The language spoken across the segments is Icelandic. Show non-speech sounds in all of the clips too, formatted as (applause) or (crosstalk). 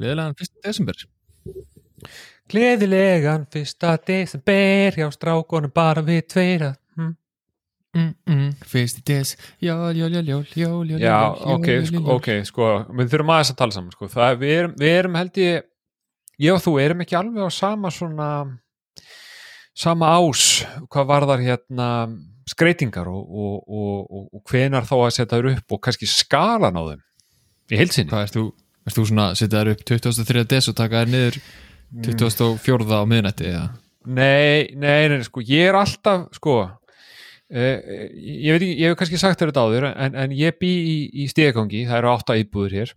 Gleðilegan 1. desember Gleðilegan fyrsta desember hjá strákonum bara við tveira hm. mm, mm, Fyrsti des Jól, jól, jól, jól, jól, jól Já, ok, jól, sko, jól. ok, sko við þurfum aðeins að tala saman, sko það, við, erum, við erum held ég ég og þú erum ekki alveg á sama svona sama ás hvað varðar hérna skreitingar og, og, og, og, og hvenar þá að setja þér upp og kannski skalan á þeim í heilsinni Hvað ert þú? Ert þú svona að setja þær upp 23. des og taka þær niður 24. á miðnætti eða? Nei, nei, nei, sko, ég er alltaf, sko, uh, ég veit ekki, ég hef kannski sagt þér þetta áður, en, en ég bý í, í stegangi, það eru átta íbúður hér.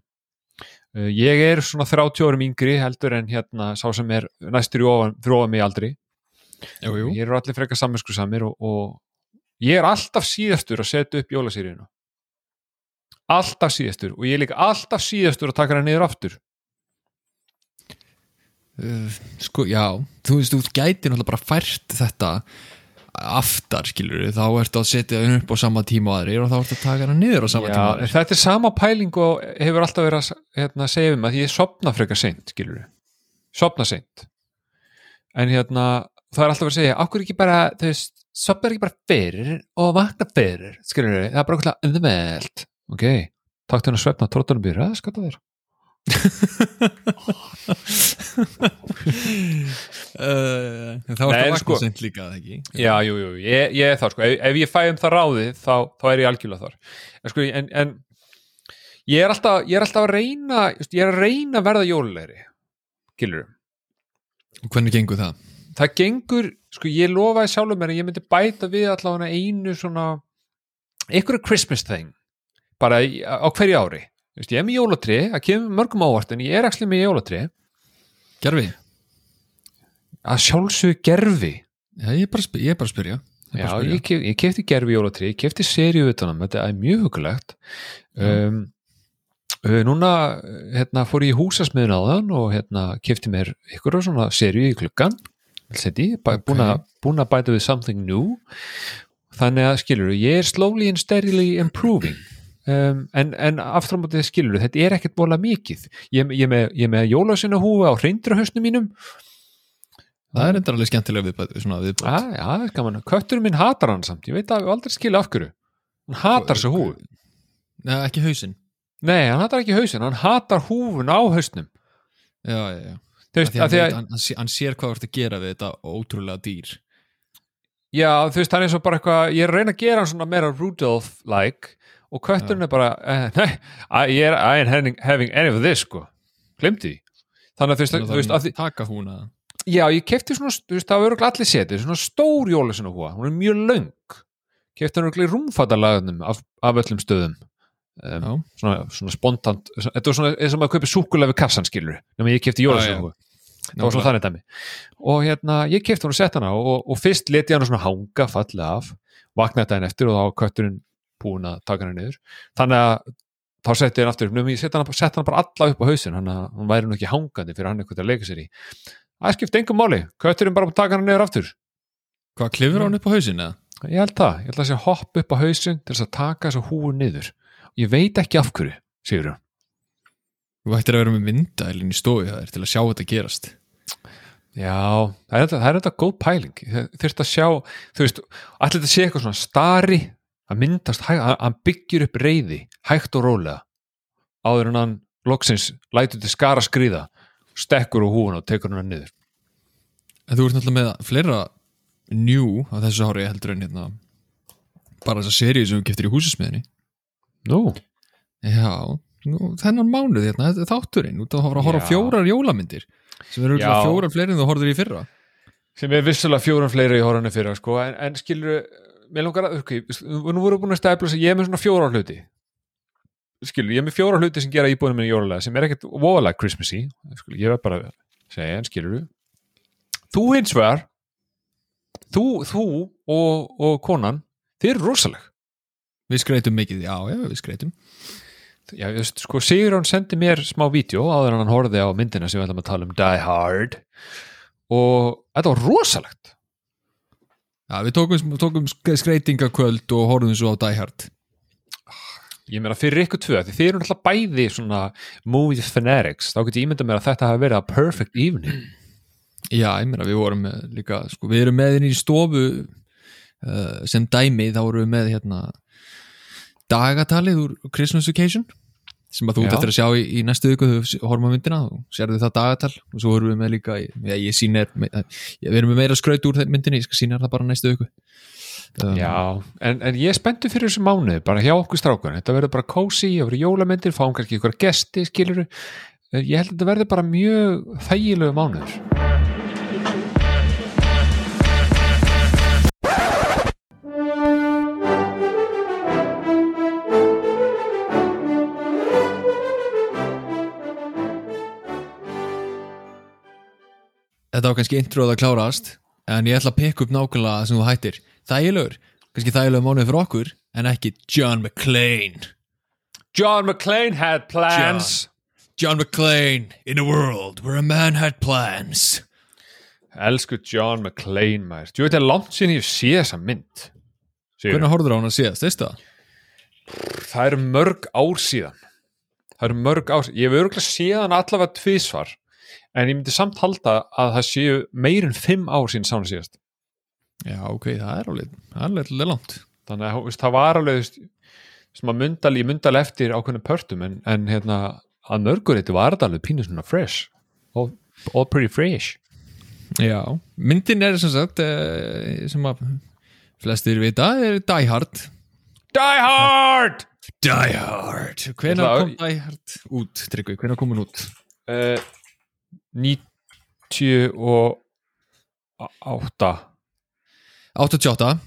Uh, ég er svona 30 árum yngri heldur en hérna sá sem er næstur í ofan, ofan mig aldrei. Jú, jú Ég eru allir frekar saminsku samir og, og ég er alltaf síðastur að setja upp jólasýrinu. Alltaf síðastur og ég er líka alltaf síðastur að taka hana niður aftur. Uh, sko, já, þú veist, þú gæti náttúrulega bara fært þetta aftar, skilur þá ertu að setja henni upp á sama tíma og aðrir og þá ertu að taka henni niður á sama tíma Já, aðrir. þetta er sama pæling og hefur alltaf verið að hérna, segja um að ég sopna frekar seint, skilur sopna seint. En hérna, það er alltaf verið að segja okkur ekki bara, þú veist, sopnar ekki bara fyrir og vakna fyrir, skilur það er bara okkur auðvelt ok, henni að svefna tróttunum byrja, það skata þér uh, þá ertu Nei, að en vakna sko- seint líka, það Já, jú, jú, ég, ég er þar sko. Ef, ef ég fæ um það ráðið, þá, þá er ég algjörlega þar. En sko, en, en ég er alltaf, ég er alltaf að reyna ég er að reyna að verða jólulegri skilur og hvernig gengur það? það gengur, sko ég lofaði sjálfur mér að ég myndi bæta við allavega einu svona einhverju Christmas thing bara í, á hverju ári. Vist, ég er með jólatri, það kemur mörgum ávart en ég er ekki með jólatri Gerfi? að sjálfsögðu gerfi Já, ég er bara, er bara að spyrja. Ég Já, spyrja. ég, kef, ég kefti gerfi jólatri, ég kefti utanum, þetta er mjög hugulegt um, uh, núna hérna, fór ég í húsasmiðun á þann og hérna, kefti mér ykkur svona seríu í klukkan seti, bæ, Ok. búin, að, búin að bæta við something new. Þannig að skilur ég er slowly and steadily improving um, en, en aftur á mótið skilur þetta er ekkert bóla mikið ég, ég, er með, með jólasina húfa á hreindrahöstnum mínum Það er endur alveg skemmtilega viðbætt gaman. Kötturinn minn hatar hann samt. Ég veit að við aldrei skilja af hverju. Hann hatar þessu húfu. Nei, ekki hausinn Nei, hann hatar ekki hausinn. Hann hatar húfun á hausnum. Já, já, já því að að, hann, hann, hann sér hvað þú ert að gera við þetta ótrúlega dýr já, þú veist, hann er svo bara eitthvað, ég er að reyna að gera hann svona meira Rudolph-like og kötturinn er bara, eh, (laughs) nei, I, I ain't having, any of this, sko. Glemdi. Þannig að þú veist, að því, já, ég kefti svona, þú veist, það örugglega allir setið, svona stór jólasinn húfa, hún er mjög löng. Kefti hann örugglega í rúmfattalagunum af, af öllum stöðum. Um, svona, svona spontant þetta var svona eins og maður kaupir súkulega við kassan skilur nema ég kefti Já, jólasögu það var svona þannig dæmi og hérna ég kefti hún og sett hana og, og fyrst leti hann svona hanga fallega af vaknaði daginn eftir og þá kötturinn búin að taka hana niður. Þannig að þá setti hann aftur nema ég sett hana, sett hana bara alla upp á hausin hann, hann væri nú ekki hangandi fyrir hann eitthvað að leika sér í. Það skipti engum máli, kötturinn bara að taka hana niður aftur. Hvað, klifur hann upp á hausin eða? ég held það, ég held að sé hopp upp á hausin til þess að taka þessa húu niður. Ég veit ekki af hverju, sigur hann Þú ættir að vera með myndælinn í stofu hjá þér til að sjá þetta gerast. Já, það er þetta, það er góð pæling. Þurft að sjá, þú veist allir þetta sé eitthvað svona stari að myndast, hann byggir upp reyði hægt og rólega. Áður en hann loksins lætur til skara skrýða stekkur úr húun og tekur hann niður. En þú ert náttúrulega með fleira njú á þessu ári heldur en hérna bara þessa seríu sem þú giftir í húsismiðinni Nú, Já, nú, þennan mánuð hérna, þetta er þátturinn, að horfa að horfa Já. fjórar jólamyndir sem eru fjórar fleiri en þú horfður í fyrra. Sem er vissulega fjórum fleiri í horfinu fyrir sko, en, en skilur mér langar að, ok, nú voru búin að stæpla þess að ég er með svona fjórar hluti. Skilur, ég er með fjórar hluti sem gera íbúinu minni jólulega sem er ekkert voðalega Christmassy. Skilur, ég verð bara að segja, en skilur þú hins vegar þú, þú og, og konan þið eru rosaleg. Við skreitum mikið, já, já, við skreitum. Já, ég veist, sko, Sigurðan sendi mér smá vídeo áður en hann horfði á myndina sem við ætlum að tala um Die Hard. Og þetta var rosalegt Já, við tókum, tókum skreitingakvöld og horfðum svo á Die Hard. Ég meina fyrir ykkur tvö, því þið eru alltaf bæði svona movie fanatics, þá get ég ímynda mér að þetta hafi verið a perfect evening. Já, ég meina við vorum með líka sko, við erum með inn í stofu uh, sem dæmi, þá vorum við með hérna dagatalið úr Christmas Vacation sem að þú ert eftir að sjá í, í næstu viku þú horfum á myndina og sérðu það dagatal og svo vorum við með líka, já, ég ég, við erum með meira skraut úr myndinni ég skal þér það bara næstu viku. Um, Já, en, en ég er spenntur fyrir þessu mánuði bara hjá okkur strákun, þetta verður bara cozy það verður jólamyndir, fáum kannski ykkur gesti skilur ég held að þetta verður bara mjög þægilegu mánuður þetta var kannski introð að klárast en ég ætla að peka upp nákvæmlega það sem þú hættir. Þægilegur, kannski þægilegur mánuð fyrir okkur en ekki John McClane. John McClane had plans. John McClane in a world where a man had plans. Elsku John McClane maður, þú veit að langt sinni ég sé þessa mynd Sigurður. Hvernig horfður á hann að síðast, veistu það? það eru mörg ár síðan. Það eru mörg ár síðan. Ég hef örgulega síðan allavega tvísvar en ég myndi samt halda að það séu meir en fimm ár síðan sána síðast. Já, ok, það er alveg, það alveg langt. Þannig að veist, það var alveg sem að myndal, ég myndal eftir ákveðnum pörtum en, en hérna að mörgur þetta var alveg pínu svona fresh. All, all pretty fresh. Já, myndin er sem sagt eh, sem að flestir vita er Die Hard. Die Hard! Die Hard. Að- kom Die Hard út, Tryggvi, hvenær kom hún út? uh, 98 88,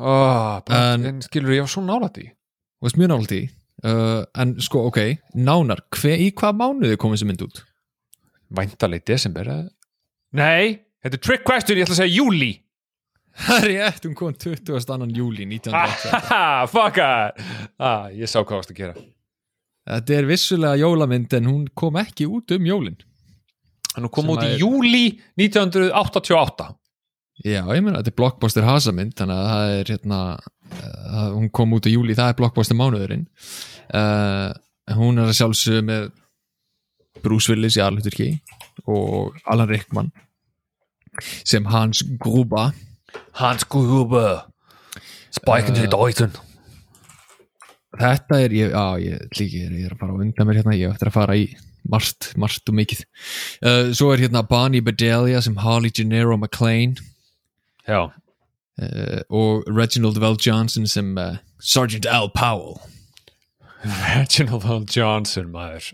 oh, En- en skilur ég var svo nálætt í og veist mjög nálægt í uh, en sko, ok, nánar hve, í hvað mánuði kom þessi mynd út? væntaleg desember eða? nei, þetta er trick question, ég ætla að segja júli Það er rétt, hún kom 20. annan júli 1988 Haha, fuck it ah, ég sá hvað varst að gera. Þetta er vissulega jólamynd en hún kom ekki út um jólin hann kom út í er- júli 1988 Já, ég meina, þetta er blockbuster hasamynd þannig að það er hérna uh, hún kom út í júli, það er blockbuster mánuðurinn. Uh, hún er að sjálfsögðu með Bruce Willis í alhuturki og Alan Rickman sem Hans Gruber. Hans Gruber. Spike into the Deutschen þetta er, ég, á, ég, líki, ég er að fara undan mér hérna, ég eftir að fara í margt, margt og mikið. Uh, svo er hérna Bonnie Bedelia sem Holly Gennaro McClane já, uh, og Reginald Vel Johnson sem uh, Sergeant Al Powell. (laughs) Reginald L. Johnson maður.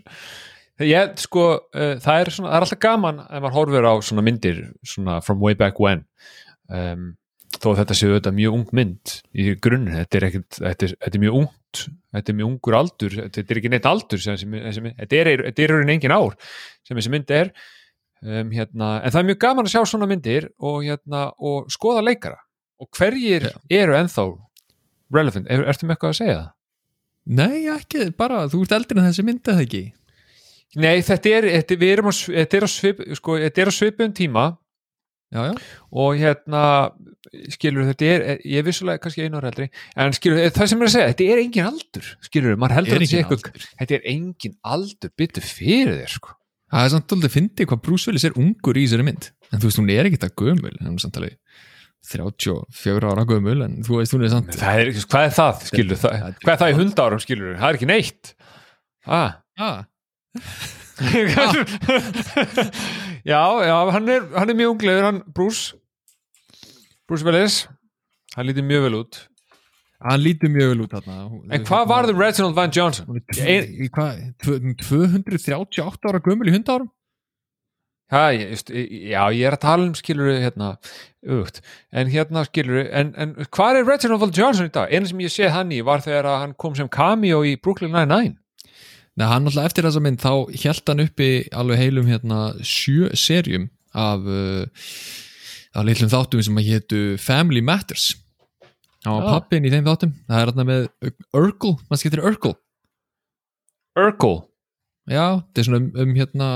Ég, sko, það er svona það er alltaf gaman ef maður horfir á svona myndir svona from way back when. Um, þó þetta séu þetta mjög ung mynd í grunninn, þetta er ekkert þetta er, þetta er mjög ungt, þetta er mjög ungur aldur þetta er ekki neitt aldur sem, sem, sem, þetta er er raunin engin ár sem þessi mynd er. Um, hérna, en það er mjög gaman að sjá svona myndir og, hérna, og skoða leikara. Og hverjir eru ennþá relevant, er, ertu með eitthvað að segja? Það? Nei, ekki, bara, þú ert eldri en þessi mynd eða ekki? Nei, þetta er, þetta, á, er svip, sko, þetta er á svipum tíma Já, já, og hérna skilur þetta er, ég er vissulega kannski einu ára eldri, en skilur það sem er að segja þetta er engin aldur, skilur maður heldur að þetta sé eitthvað, þetta er engin aldur byttu fyrir þér sko. Það er samt alveg fyndið hvað Bruce Willis er ungur í þessari mynd. En þú veist, hún er ekki það gömul hann er samt alveg 34 ára gömul en þú veist, hún er samt það er, hvað er það, skilur það, hvað er það í hundárum, skilur það er ekki neitt. Ah. ah, (laughs) (laughs) (laughs) já, já, hann er, hann er mjög unglegur, hann Bruce. Bruce Willis. Hann lítið mjög vel út. Hann lítur mjög vel út þarna. En hvað var það Reginald Van Johnson? Hvað, tvö- 238 ára gömul í hundárum Já, já, ég er að tala um skilur hérna, aukt, en hérna skilur en, en hvað er Reginald Van Johnson í dag? Einu sem ég sé hann í var þegar hann kom sem cameo í Brooklyn Nine-Nine Nei, hann alltaf eftir þessa mynd þá held hann uppi alveg heilum hérna sjö serjum af uh, af litlum þáttum sem að hétu Family Matters. Var Já. pappin í þeim þáttum. Það er hérna með Urkel, maður skiptir Urkel? Urkel? Já, þetta er svona um, um hérna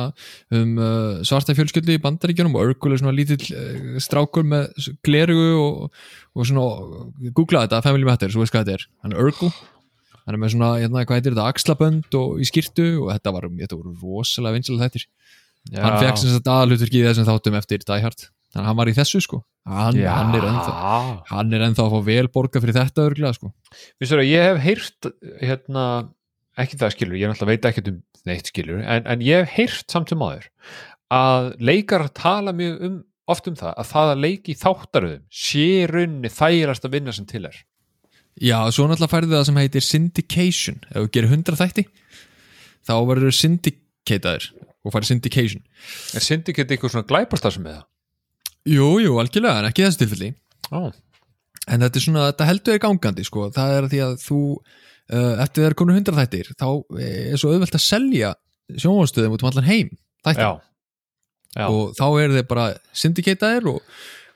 um uh, svarta fjölskyldu í bandaríkjunum og Urkel er svona lítill uh, strákur með glerugu og, og svona googla þetta, Family Matters, þú veist hvað þetta er. Hann er Urkel hann er með svona, hérna, hvað heitir þetta, axlabönd og í skýrtu og þetta var, þetta voru rosalega vinsilega þettir hann fekk sem sagt aðalutverki í þessum þáttum eftir Die Hard. Þannig að hann var í þessu sko. Hann, Já. hann er ennþá hann er ennþá að fá vel borga fyrir þetta örglega sko. Vissu að ég hef heyrt hérna, ekki það skilur, ég náttúrulega veit ekki um neitt skilur, en, en ég hef heyrt samt sem áður að leikar tala mjög um, oft um það að það að leiki þáttaröðum sé í rauninni þægilegast að vinna sem til er Já, svo náttúrulega færði það sem heitir syndication. Ef þú gerir 100 þætti þá verður syndicataður og færði syndication. Er Syndicate eitthvað svona glæpastar sem það? Jú, jú, algjörlega, en ekki þessu tilfelli. Ó, en þetta er svona, þetta heldur er gangandi sko. það er að því að þú uh, eftir þeir konu 100 þættir þá er svo auðvelt að selja sjónvástöðum út um allan heim þættir já. Já, og þá er þeir bara syndicataðir og,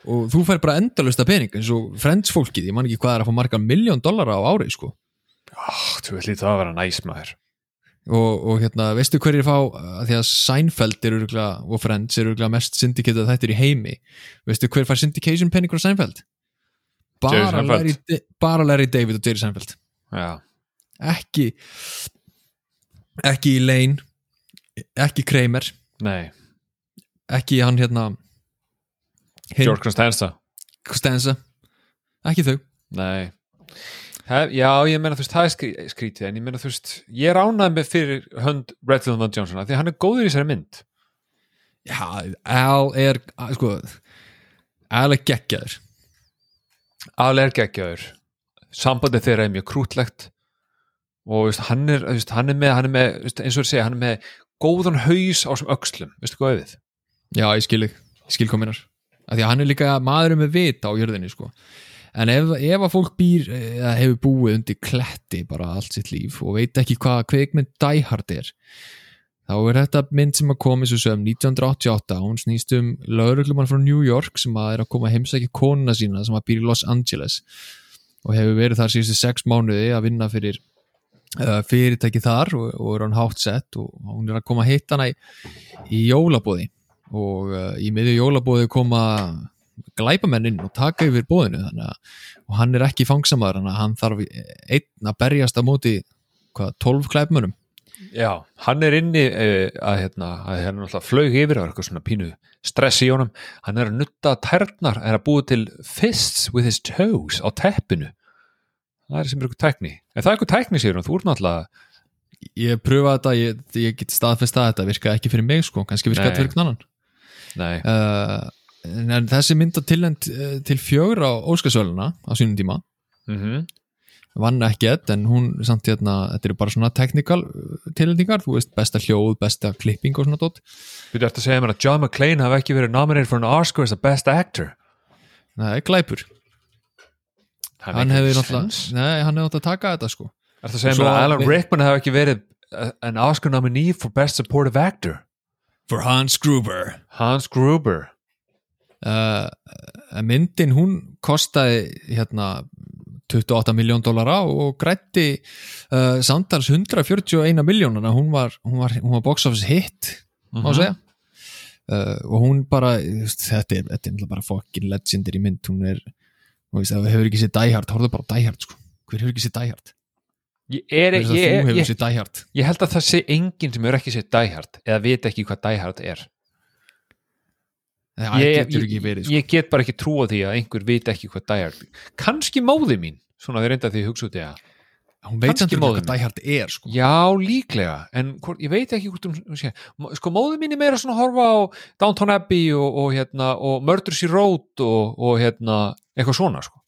og þú fær bara endalösta pening eins og friends fólkið, ég man ekki hvað er að fá margar miljón dollara á ári sko. Ó, þú vil lítið að vera næs maður. Og, og hérna, veistu hverjir fá að því að Seinfeld er örgulega og Friends er örgulega mest syndicatað þættir í heimi. Veistu hver fær syndication pening frá Seinfeld? Bara. Larry, bara Larry David og Jerry Seinfeld. Já, ekki ekki Elaine ekki Kramer. Nei, ekki hann hérna George Costanza. Costanza. Ekki þau. Nei. Hef, Já, ég meina þú veist, það er skrí, skrítið en ég meina þú veist, ég ánægð með fyrir hönd Redfield Van Johnson af því að hann er góður í þessari mynd. Já, Al er sko, Al er geggjaður. Alveg er geggjaður. Sambandið þeirra er mjög krútlegt. Og veist, hann, er, veist, hann er með, hann er með veist, eins og þeir segja, hann er með góðan haus á sem öxlum, veistu hvað við? Já, ég skil, ég skil kominar af því að hann er líka maðurinn með vita á jörðinni sko. en ef, ef að fólk býr eða hefur búið undir kletti bara allt sitt líf og veit ekki hvað kveikmynd Die Hard er þá er þetta mynd sem að koma svo sem 1988, hún snýst um lauruglumann frá New York sem að er að koma heimsækja konuna sína sem að býr í Los Angeles og hefur verið þar síðustu sex mánuði að vinna fyrir uh, fyrirtæki þar og, og er hann hátt sett og hún er að koma að hitta hana í, í jólabóði og uh, í miðju jólabóði koma glæpamenn inn og taka yfir bóðinu að og hann er ekki að hann þarf einn að berjast á móti hvað, 12 glæpmönnum? Já, hann er inni uh, að hérna, að hérna náttúrulega flög yfir og eitthvað svona pínu stress í honum. Hann er að nutta tærnar, er að búa til fists with his toes á teppinu. Það er sem er eitthvað tækni. En það er eitthvað tækni sér þú ert náttúrulega ég pröfa þetta, ég, ég get staðfest að þetta virka ekki fyrir mig sko, kannski virka þetta fyrir annan uh, þessi mynd að tilend uh, til fjögur á Óskarsvöluna á sínum tíma. Mm vann ekkert en hún samt hérna, þetta eru bara svona technical tilendingar, þú veist, besta hljóð, besta klipping og svona dótt Þú ert að segja mér að John McClane hafi ekki verið nominated for an Oscar as a best actor? Það er glæpur, Það hann hefði náttúrulega nei, taka þetta sko. Ertu að segja mér að Alan Rickman hafi ekki verið an Oscar nominee for best supportive actor For Hans Gruber. Hans Gruber. Uh, myndin hún kostaði hérna 28 miljón dólara og grætti uh, samtals 141 miljónana hún var, hún var, hún var box office hit Mhm. segja. Uh, og hún bara þetta er, þetta er bara fucking legendary mynd. Hún er, veist, hefur ekki séð Die Hard, horfðu bara Die Hard sko. Hver hefur ekki séð Die Hard? Ég, er, er ég, ég, ég, held að það sé enginn sem hefur ekki séð Die Hard eða veit ekki hvað Hard er. Það ég, getur ekki verið sko. ég get bara ekki trúa því að einhver veit ekki hvað Die Hard kannski móði mín svona því reynda því ég hugsa út í það. Hún veit samt ekki hvað Hard er sko. Já líklega en hvort, ég veit ekki hvort um sko móði mín er meira svona að horfa á Downton Abbey og, og, hérna, og Murders í Road og, og hérna, eitthvað svona sko.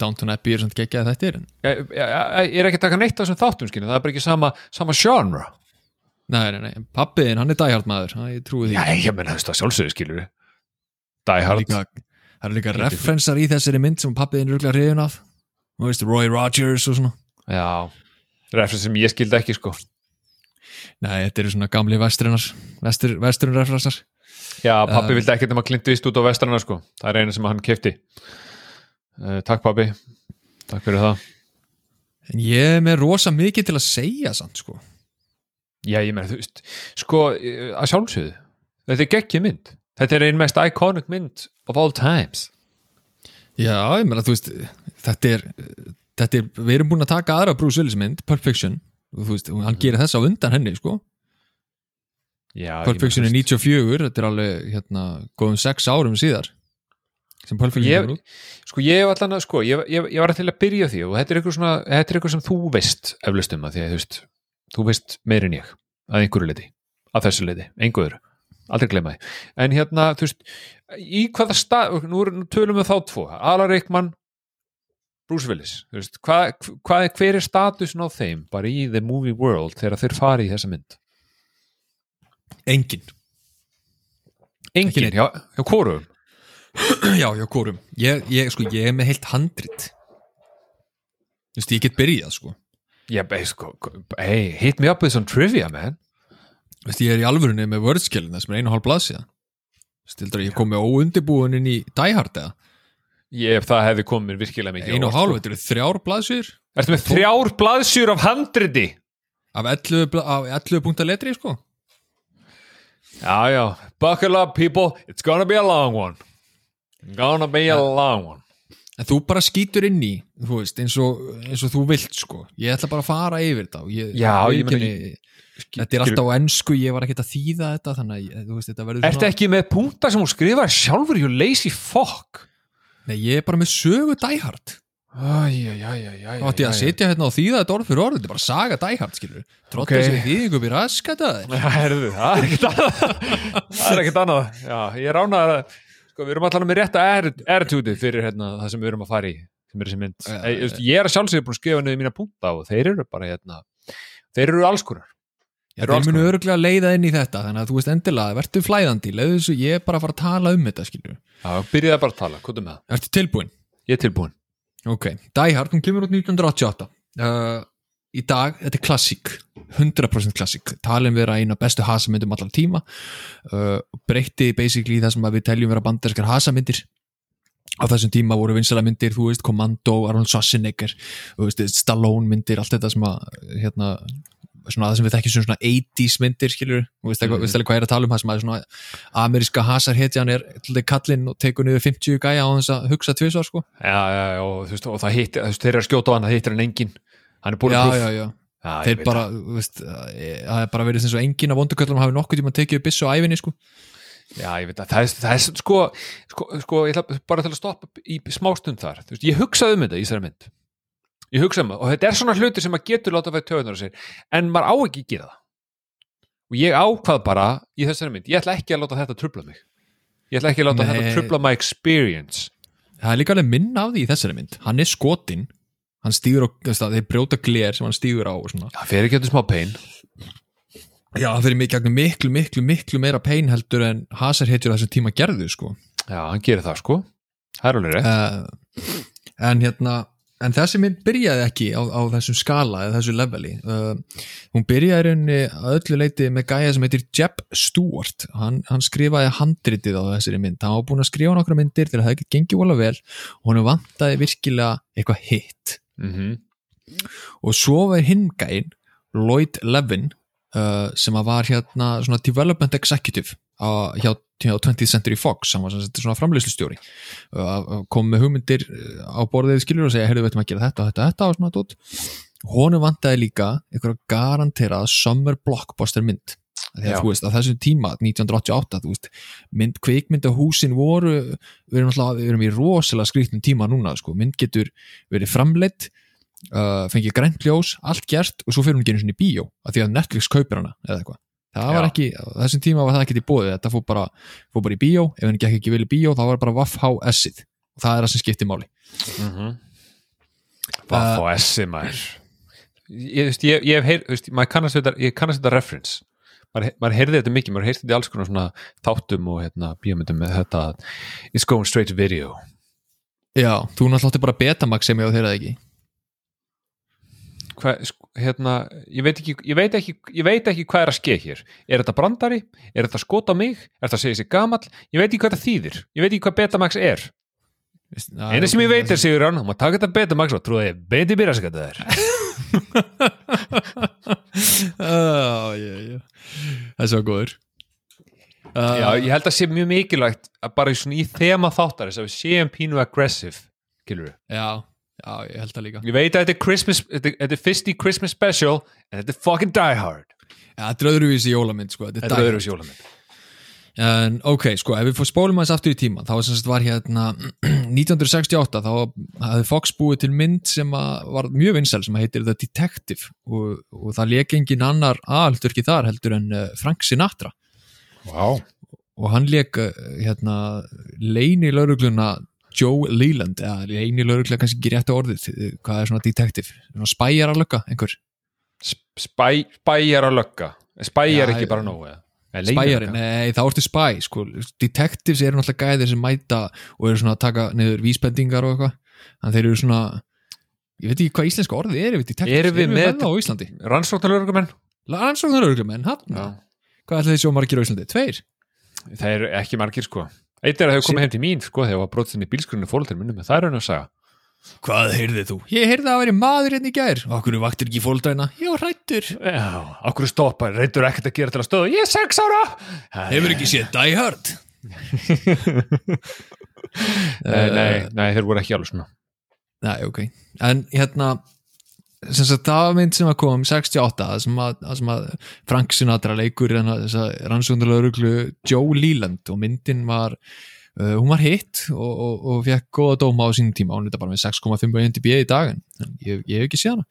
Downton Abbey er samt geggjað þetta er ég, er ekki að taka neitt af þessum þáttum skilja, það er bara ekki sama, sama genre. Nei, nei, nei, pappiðin, hann er Die Hard maður hann, ég trúi því. Já, ég menna að Það er Hard líka, það eru líka referensar í þessari mynd sem pappiðin rúglega hriðin af. Þú veist, Roy Rogers og svona. Já, referens sem ég skildi ekki sko. Nei, þetta eru svona gamli vestrinar vestur, vesturinn referensar Já, pappi Um, vildi ekkert nema Clint Eastwood á vestrana sko. það er eina sem hann kefti uh, Takk pappi Takk fyrir það. En ég er með rosa mikið til að segja samt sko. Já, ég meina, þú veist, sko eh, að sjálfsögðu, þetta er geggjum mynd. Þetta er einn mest iconic mynd of all times. Já, ég meina, þú veist, þetta er þetta er, við erum búin að taka aðra Bruce Willis mynd, og þú veist, hann gerir þess á undan henni sko. Já, þú er veist, 94, þetta er alveg hérna, góðum 6 árum síðar sem kemur út. Sko ég hef allan að, sko, ég, ég, ég var til að byrja því og þetta er eitthvað svona, þetta er eitthvað sem þú veist eflaust um að því að þú veist þú veist meir en ég, að einhverju leiti að þessu leiti, einhverju aldrei gleyma því, en hérna, þú veist í hvaða stað, nú, nú tölum við þá tvo, Alan Rickman Bruce Willis, veist, hvað, hvað hver er statusin á þeim, bara í the movie world þegar þeir fari í þessa mynd? Engin, engin, Ekki já, já, hvorum (clears throat) já, já, kórum ég, ég, sko, ég er með heilt handrit. Þú veist, ég get byrjað sko. Já, hey, sko, hey, hit me up with some trivia, man. Þú veist, ég er í alvörunni með wordskillina sem er einu hálf blaðsíða Stildur að ég kom með óundibúin inn í Die Hard eða? Ég, það hefði komið virkilega mikið einu og hálf, þetta eru þrjár blaðsýr sko. Ertu með þrjár blaðsjur af handriti? af 11, bla- af 11 punktar letri sko. Já, já, buckle up people, it's gonna be a long one Gonna be a long one. En þú bara skýtur inn í þú veist, eins og, eins og þú vilt sko. Ég ætla bara að fara yfir þetta og ég, Já, ég meina- viðurkenni- þetta er alltaf á ennsku ég var ekkert að þýða þetta þannig að ég- þú veist, þetta verður Ertu ekki með punktar sem hún skrifaði sjálfur, you lazy fuck? Nei, ég er bara með sögu Die Hard. Æjæjæjæjæ þá ætti ég að sitja hérna og þýða þetta orð fyrir orð þetta er bara saga Die Hard, skilur trótt Ok. þessi þýðingu býr raskata (laughs) Herðu, það er ekkert annað. (laughs) Það er ekkert annað. Já, ég ránaði að Sko, við erum allan með rétta attitude fyrir hérna, það sem við erum að fara í sem er Ei, ég, ég er að sjálfsögja búin að skrifa niður mína punkta og þeir eru bara hérna þeir eru alls konar. Já, Eru þeir munu öruglega leiða inn í þetta þannig að þú veist endilega, verður flæðandi leiðu þessu, ég er bara að fara að tala um þetta skilur, Já, byrjaði bara að tala, hvað er með það? ertu tilbúin? Ég er tilbúin ok, Die Hard, hún kemur út 1988 uh, í dag, þetta er klassík 100% klassík, talin vera eina bestu hasamyndum allar tíma. Uh, breytti basically það sem við teljum vera banderskar hasamyndir. Á þessum tíma voru vinsala myndir, þú veist, Commando Arnold Schwarzenegger, veist, Stallone myndir, allt þetta sem að hérna, svona það sem við þekkjum svona 80s myndir skilur, þú veist, mm. Mhm. veist alveg hvað er að tala um það sem að svona ameríska hasarhetjan er kallinn og tekur niður 50 gæja á þess að hugsa tvisvar sko. Já, já, já, og, þú veist, og það hittir, þú veist, þeir eru að skjóta á hann, það hittir hann engin hann er búin já, að já, þeir bara, þú veist það er bara verið eins og engin af vonduköllum hafi nokkuð tíma tekið upp byssu á æfinni sko. Já, ég veit að það er, það er sko, sko, sko, ég ætla bara til að stoppa í smástund þar, þú veist, ég hugsaði um þetta í þessari mynd. Ég hugsaði um það, og þetta er svona hluti sem maður getur láta að fæða töðunar á sér, en maður á ekki að gera það. Og ég ákvað bara í þessari mynd, ég ætla ekki að láta þetta trubla mig. Ég ætla ekki að láta Nei. þetta trubla my experience. Það er líka alveg minna af því í þessari mynd. Hann er skotinn, hann stýgur á þeir brjóta gler sem hann stýgur á og svona. það fer ekki að smá pain. Já, það fyrir miklu, miklu, miklu, miklu meira pein heldur en hasarhetjur á þessum tíma gerðu sko. Já, hann gerir það sko, það er alveg rétt. Uh, en hérna en þessi mynd byrjaði ekki á, á þessum skala eða þessu leveli. Uh, hún byrjaði í rauninni að öllu leiti með gæja sem heitir Jeb Stewart. Hann, hann skrifaði handritið á þessari mynd. Hann var búin að skrifa nokkra myndir til að það ekki gengið vola vel og hann vantaði virkilega eitthvað hitt mm og svo var hinn gæinn Lloyd Levin uh, sem var hérna svona development executive á, hjá, hjá 20th Century Fox var sem sagt svona framleyslustjóri uh, kom með hugmyndir uh, á borðið skilur og segja, heyrðu, veitum að gera þetta, þetta, þetta og svona tótt honum vantaði líka einhverja garanterað summer blockbuster mynd þegar þú veist, á þessum tíma 1988, þú veist, mynd kvikmyndahúsin voru, við erum alltaf við erum í rosalega skrýtnum tíma núna sko. mynd getur verið framleitt uh, fengið grænt ljós, allt gert og svo fyrir hún einu sinni í bíó, af því að Netflix kaupir hana eða eitthvað, það var Já. ekki á þessum tíma var það ekki í bóði, þetta fór bara fór bara í bíó, ef hann gekk ekki vel í bíó þá var bara Vaff HS-ið, og það er það sem skiptir máli. Mm Vaff og essi maður. Ég, ég, ég hef þetta ég kannast þetta reference maður, maður heyrði þetta mikið, maður heyrði þetta í alls konar svona þáttum og hérna bíómyndum með þetta it's going straight to video. Já, þú náttúrulega átti bara Betamax sem ég á þeirra ekki. Hva, sko, hérna, ég veit ekki ég veit ekki, ég veit ekki hvað er að skeið hér. Er þetta brandari, er þetta skot á mig? Er þetta að segja sér gamall, ég veit ekki hvað það þýðir. Ég veit ekki hvað Betamax er. Eina sem ég veit er sigur hann, maður taka þetta Betamax og trúið ég beiti byrja sig að það er (laughs) Það er svo góður uh, Já, ég held að sé mjög mikilvægt að bara í þema þáttar þess að við séum pínu aggressive skilur við já, Já, ég held það líka Ég veit að þetta er Christmas Þetta er- er fyrst í Christmas special En þetta er fucking Die Hard Já, þetta er öðruvísi jólamynd, sko Þetta er Þetta er Die öðru sjólamynd En ok, sko, ef við fór spólum aðeins aftur í tíma þá sem sagt var hérna (clears throat) 1968 þá hafði Fox búið til mynd sem var mjög vinsæl sem heitir The Detective og, og það leik engin annar aðalturki þar heldur en uh, Frank Sinatra. Vá. Og hann leik uh, hérna leini laurugluna Joe Leland eða leini laurugla kannski ekki rétt orðið hvað er svona detective, svona spæjar að lögga einhver, Spæ, Spæjar að lögga Spæjar ekki bara nógu eða? Spæjarinn, nei þá ertu spæ sko, detectives eru náttúrulega gæðir sem mæta og eru svona að taka niður vísbendingar og eitthvað, þannig þeir eru svona ég veit ekki hvað íslenska orðið er Erum við með- það á Íslandi? Rannsóknarlöggumenn Rannsóknar örglumenn, hann. Hvað ætla þessi svo margir á Íslandi, tveir? Það eru ekki margir sko. Eitt er að þau komið heim til mín sko þegar var brotið með bílskrunni fólkdur minnum það er hann að saga Hvað heyrðið þú? Ég heyrði að veri maður hérna í gær. Okkur vaktir ekki fólkdæna? Ég var hrættur Já, okkur stoppa, reyndur ekkert að gera til að stöða Ég er sex ára. Hefur ekki séð Die Hard? (laughs) Nei, nei, nei, þeir voru ekki alveg svona. Nei, ok. En hérna sem sagt, það var mynd sem að kom 68 það sem að, sem að Frank Sinatra leikur rannsóknarlauruglu Joe Leland og myndin var uh, hún var hitt og, og, og fekk góða dóma á sínum tíma. Hún er bara með 6,5 NDB í dag en ég, ég hef ekki séð hana.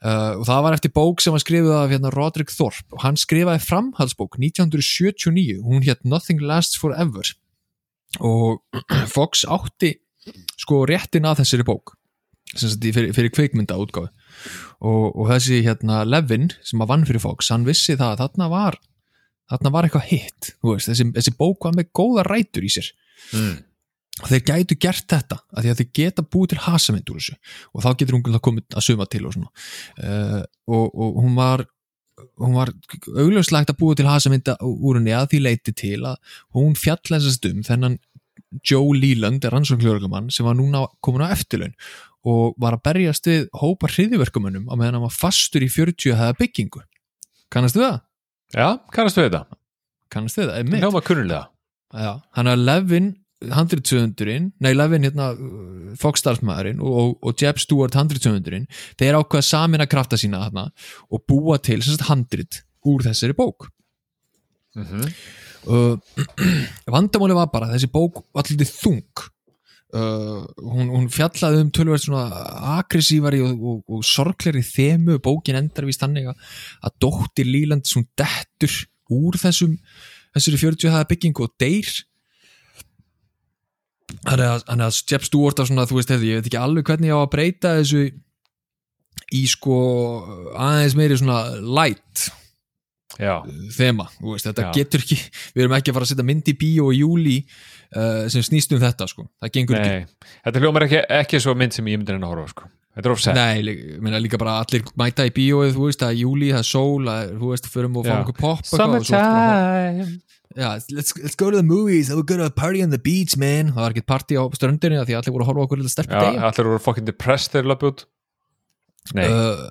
Uh, og það var eftir bók sem var skrifið af hérna, Roderick Thorpe. Og hann skrifaði framhaldsbók 1979 hún hétt Nothing Lasts Forever. Og (clears throat) Fox átti sko réttin að þessari bók fyrir, fyrir kveikmynda útgáfi og, og þessi hérna Levin sem að vann fyrir Fox, hann vissi það að þarna var þarna var eitthvað hitt þessi, þessi bók var með góða rætur í sér mm. og þeir gætu gert þetta að því að þeir geta búið til hasamynd úr þessu og þá getur hún komið að suma til og svona uh, og, og hún var hún var augljóslegt að búa til hasamynda úr henni að því leiti til að hún fjallæsast um þennan Joe Leland, rannsóknljóðarkamann sem var núna komin á eftirlaun og var að berjast við hópa hriðiverkumönnum á meðan hann var fastur í 40 hefða byggingu kannastu það? Já, kannastu þetta? kannastu það? Einmitt. Hljóma kunnulega Já, hann er Levin handritsöfundurinn, nei Levin hérna Fox-starfsmæðurinn og, og, og Jeb Stewart handritsöfundurinn, þeir ákveða samin að krafta sína þarna og búa til sem sagt handrit úr þessari bók mm -hmm. (clears throat) uh, vandamáli var bara þessi bók var alltaf þung uh, hún, hún fjallaði um tölvært svona aggressívari og, og, og sorgleri þemu, bókin endar víst þannig að, dóttir Líland svona dettur úr þessum þessari 40 hafa byggingu og deyr. Þannig að, þannig að Jeff Stewart á svona, þú veist, hefði, ég veit ekki alveg hvernig ég á að breyta þessu í sko aðeins meiri svona light Já, þema, veist, þetta Já. getur ekki við erum ekki að fara að setja mynd í bíó í júli uh, sem snýst um þetta sko. Það gengur nei Þetta hljómar ekki, ekki svo mynd sem ég myndi henni að horfa sko. Þetta er ekki ofsett Nei, lí- ég meina líka bara allir mæta í bíóið, þú veist, það er júli, það er sól það er, þú veist, og okkur pop eitthvað og bara að horfa- Summertime. Já, let's, let's go to the movies, we'll go to a party on the beach, man. Það var ekkert party á ströndinni af því allir voru að horfa okkur stelpu Já, degja allir voru fucking depressed þegar löpu út. Nei, uh,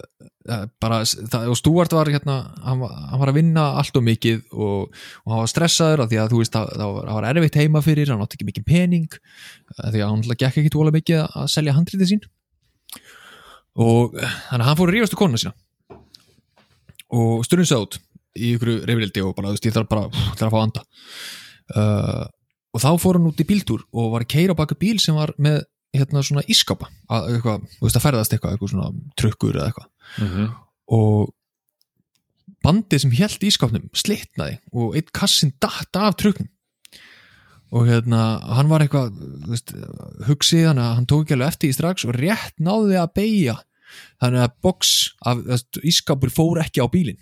uh, bara, það, og Stuart var hérna, hann, var- hann var að vinna allt og mikið og, og hann var stressaður því að þú veist, það, það, var, það var erfitt heima fyrir hann átti ekki mikið pening af því að hann gekk ekki tóla mikið að- selja handritið sín. Og þannig að hann fór að rífast úr konuna sína. Og stundum sig út í ykkur reyfrildi og bara, þú veist, ég þarf bara þarf að fá að anda. Uh, og þá fór hann út í bíltúr og var að keira á baka bíl sem var með hérna svona ískápa að, eitthvað, veist að ferðast eitthvað, eitthvað svona trukkur eða eitthvað. Mm -hmm. og bandið sem held ískápnum slitnaði og eitt kassin datt af truknum. Og hérna hann var eitthvað veist, hugsið hann að hann tók ekki alveg eftir í strax og rétt náði að beigja þannig að box af ískápur fór ekki á bílinn.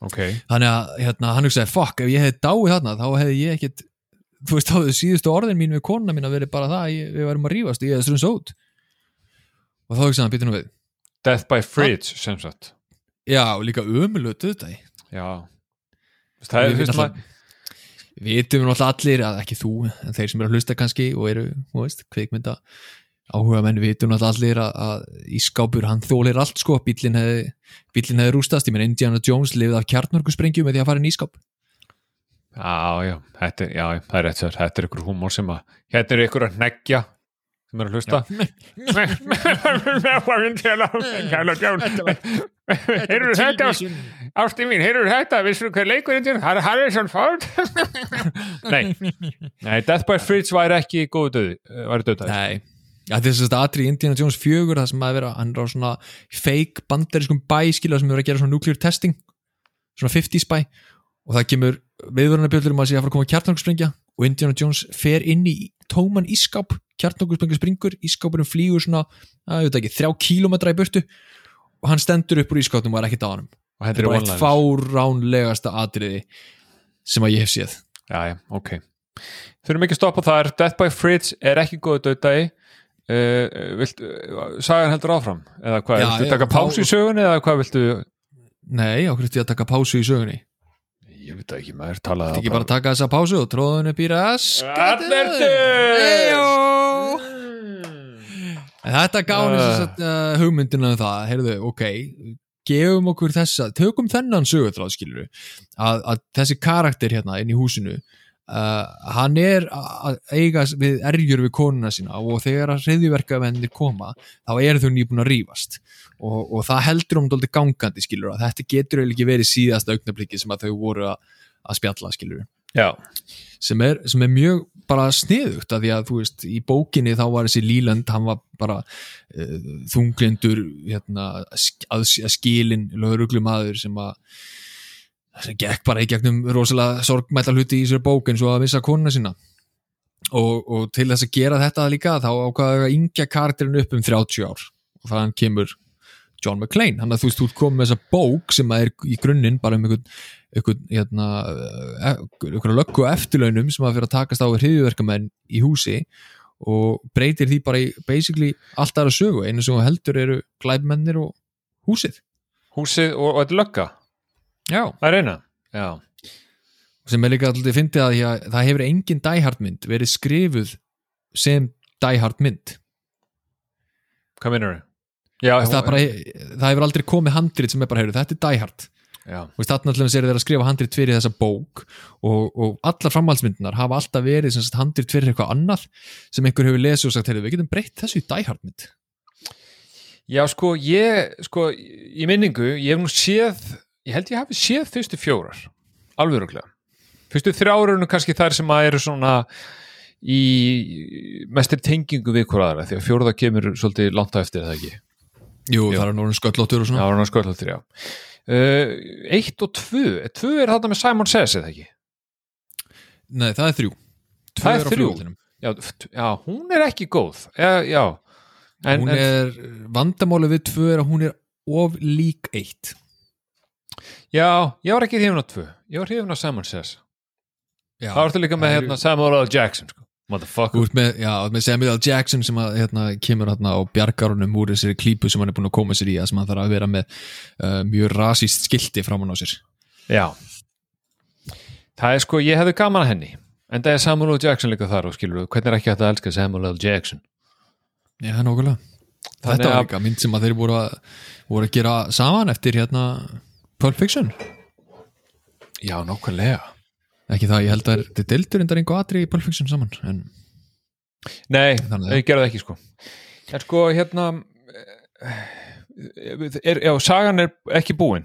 Ok, þannig að hérna, hann hugsaði fuck, ef ég hefði dáið þarna þá hefði ég ekkit þú veist, þá hefði síðustu orðin mín við konuna mín að verið bara það að ég, við værum að rífast og ég hefði strunns út og þá hugsaði hann býtum við. Death by Fridge sem sagt. Já, og líka ömulötu þetta Já. Það er Við fyrst náttúrulega- við vitum náttúrulega allir að ekki þú, en þeir sem eru að hlusta kannski og eru, þú veist, kveikmynda áhuga menn vitum náttúrulega allir að, að ískápur, hann þólir allt sko. Bílinn hefði, hefði rústast. Ég menn Indiana Jones lifið af kjarnorkusprengjum með því að fara inn í ískáp Já, já, þetta er, já, það er rétt sér Þetta er ykkur húmor sem að Hérna er ykkur að neggja sem er að hlusta. Heyrðu þetta ásti mín, heyrðu þetta vissur hver leikurinn til, það er Harrison Ford? (laughs) Nei. Nei, Death by Fritz væri ekki góðu döði væri döðtæð Nei, ja, þess að aðri í Indiana Jones 4 það sem að vera, hann er á svona fake bandariskum bæ, skilja sem er að gera svona nuclear testing, svona 50s bæ og það kemur viðvörunarbjöllur um að sé að fara að koma kjartnokksprengja og Indiana Jones fer inn í tóman ískáp, kjartnokksprengja springur ískápunum flýgur svona, að, ég veit ekki þrjá kílómetra í burtu og hann stendur upp úr ískápnum og er ekkert á hann og þetta er bara eitt fáránlegasta atriði sem að ég hef séð. Já, ok. Þurfum ekki að stoppa þar, Death by Fritz er ekki góðu döðtæði uh, vilt, uh, sagan heldur áfram? Eða hvað, viltu taka pásu í sögunni eða hvað viltu Nei, okkur eftir að taka pásu í sögunni ég veit ekki, maður talaði Þetta ekki bara að taka þessa pásu og tróðun upp í raskatið Albertus En þetta gáði Uh. uh. uh, hugmyndina um það, heyrðu, ok gefum okkur þessa, tökum þennan sögutráð skilur að, að þessi karakter hérna inn í húsinu uh, hann er að eiga við erjur við konuna sína og þegar að reyðjuverkavennir koma þá eru þau nýbúin að rífast og, og það heldur um dóldi gangandi skilur að þetta getur eiginlega ekki verið síðasta augnabliki sem að þau voru að, að spjalla skilur sem er, sem er mjög bara sniðugt að því að þú veist í bókinni þá var þessi Líland hann var bara uh, þunglindur hérna, að, að skilin lögreglumadur sem að sem gekk bara í gegnum rosalega sorgmætla hluti í sér bók eins og að missa konuna sína. Og, og til þess að gera þetta líka þá ákvaða að yngja karakterin upp um 30 ár. Og þannig kemur John McClane, hann að þú veist, þú komið með þessa bók sem er í grunninn bara um einhvern einhvern, hérna, eh, einhvern löggu eftirlaunum sem að fyrir að takast á við hriðjuverkamenn í húsi og breytir því bara í basically allt aðra sögu, einu sem heldur eru glæbmennir og húsið. Húsið og, og þetta lögga. Já. það er eina. Já, sem er líka alltaf fyndið að, að það hefur engin Die-Hard mynd verið skrifuð sem Die-Hard mynd. Hvað minnur þau? Já, það, er bara, það hefur aldrei komið handrit sem er bara, heyrðu, þetta er og þarna allavega sér þeir að skrifa handrit fyrir þessa bók og, og allar framhaldsmyndunar hafa alltaf verið handrit fyrir eitthvað annað sem einhver hefur lesið og sagt, heyrðu, við getum breytt þessu í Die-Hard mynd. Já, sko ég, sko, í minningu ég hef nú séð, ég held ég hafi séð fyrstu fjórar, alveg fyrstu þrjárunu kannski þær sem að eru svona í mestir tengingu við hver aðra því að fjóruða kemur svolítið langt á eftir er það ekki Jú, Jú. það er núna sköllóttur og svona. Það var hann sköllóttir, já. Uh, Eitt og tvö. Tvö er þarna með Simon Says, eða ekki? Nei, það er þrjú. Tvö Það er þrjú. Já, já, hún er ekki góð. Já, já. En, Hún en, er, vandamáli við tvö er að hún er of lík eitt. Já, ég var ekki hrifin á tvö. Ég var hrifin á Simon Says. Já, Það vartu líka með það hérna, Samuel L. Jackson sko. Motherfucker. Ert með, já, með Samuel L. Jackson sem að, hérna, kemur hérna og bjargar honum úr þessari klípu sem hann er búin að koma sér í að sem hann þarf að vera með uh, mjög rasíst skilti framan á sér. Já. Það er sko, ég hefði gaman að henni En það er Samuel L. Jackson líka þar og skilur hvernig er ekki hægt að elska Samuel L. Jackson? Já, það nokkulega Þetta var líka mynd sem að þeir voru að, voru að gera saman eftir hérna Pulp Fiction. Já, nákvæmlega ekki það, ég held að þetta er deildur endar einhver atri í Pulp Fiction saman en Nei, ég gerði það ekki sko. En sko, hérna eh, er, Já, sagan er ekki búin.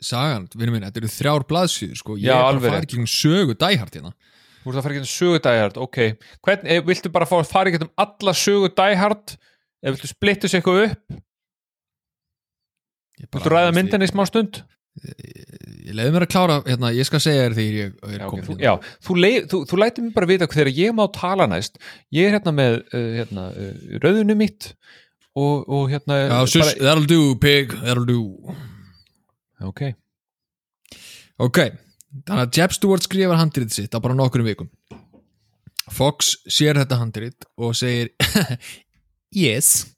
Sagan, vinur minn, þetta eru þrjár blaðsýður sko, ég Já, er bara að fara ekki um sögu dæhart hérna. Þú ert að fara ekki um sögu dæhard, ok. Hvern, eh, Viltu bara að fara ekki um alla sögu dæhard eða viltu splittu sér eitthvað upp? Viltu ræða myndinni í smá stund ég leiði mér að klára, hérna, ég skal segja þér því ég er okay, komin þú, hérna. já, þú, þú, þú lætir mér bara vita þegar ég má tala næst. Ég er hérna með uh, hérna, uh, rauðunum mitt og, og hérna Já, sus, that'll do, pig, that'll do. Ok, Ok, þannig að Jeb Stewart skrifar handrið sitt á bara nokkrum vikum. Fox sér þetta handrið og segir (laughs) Yes,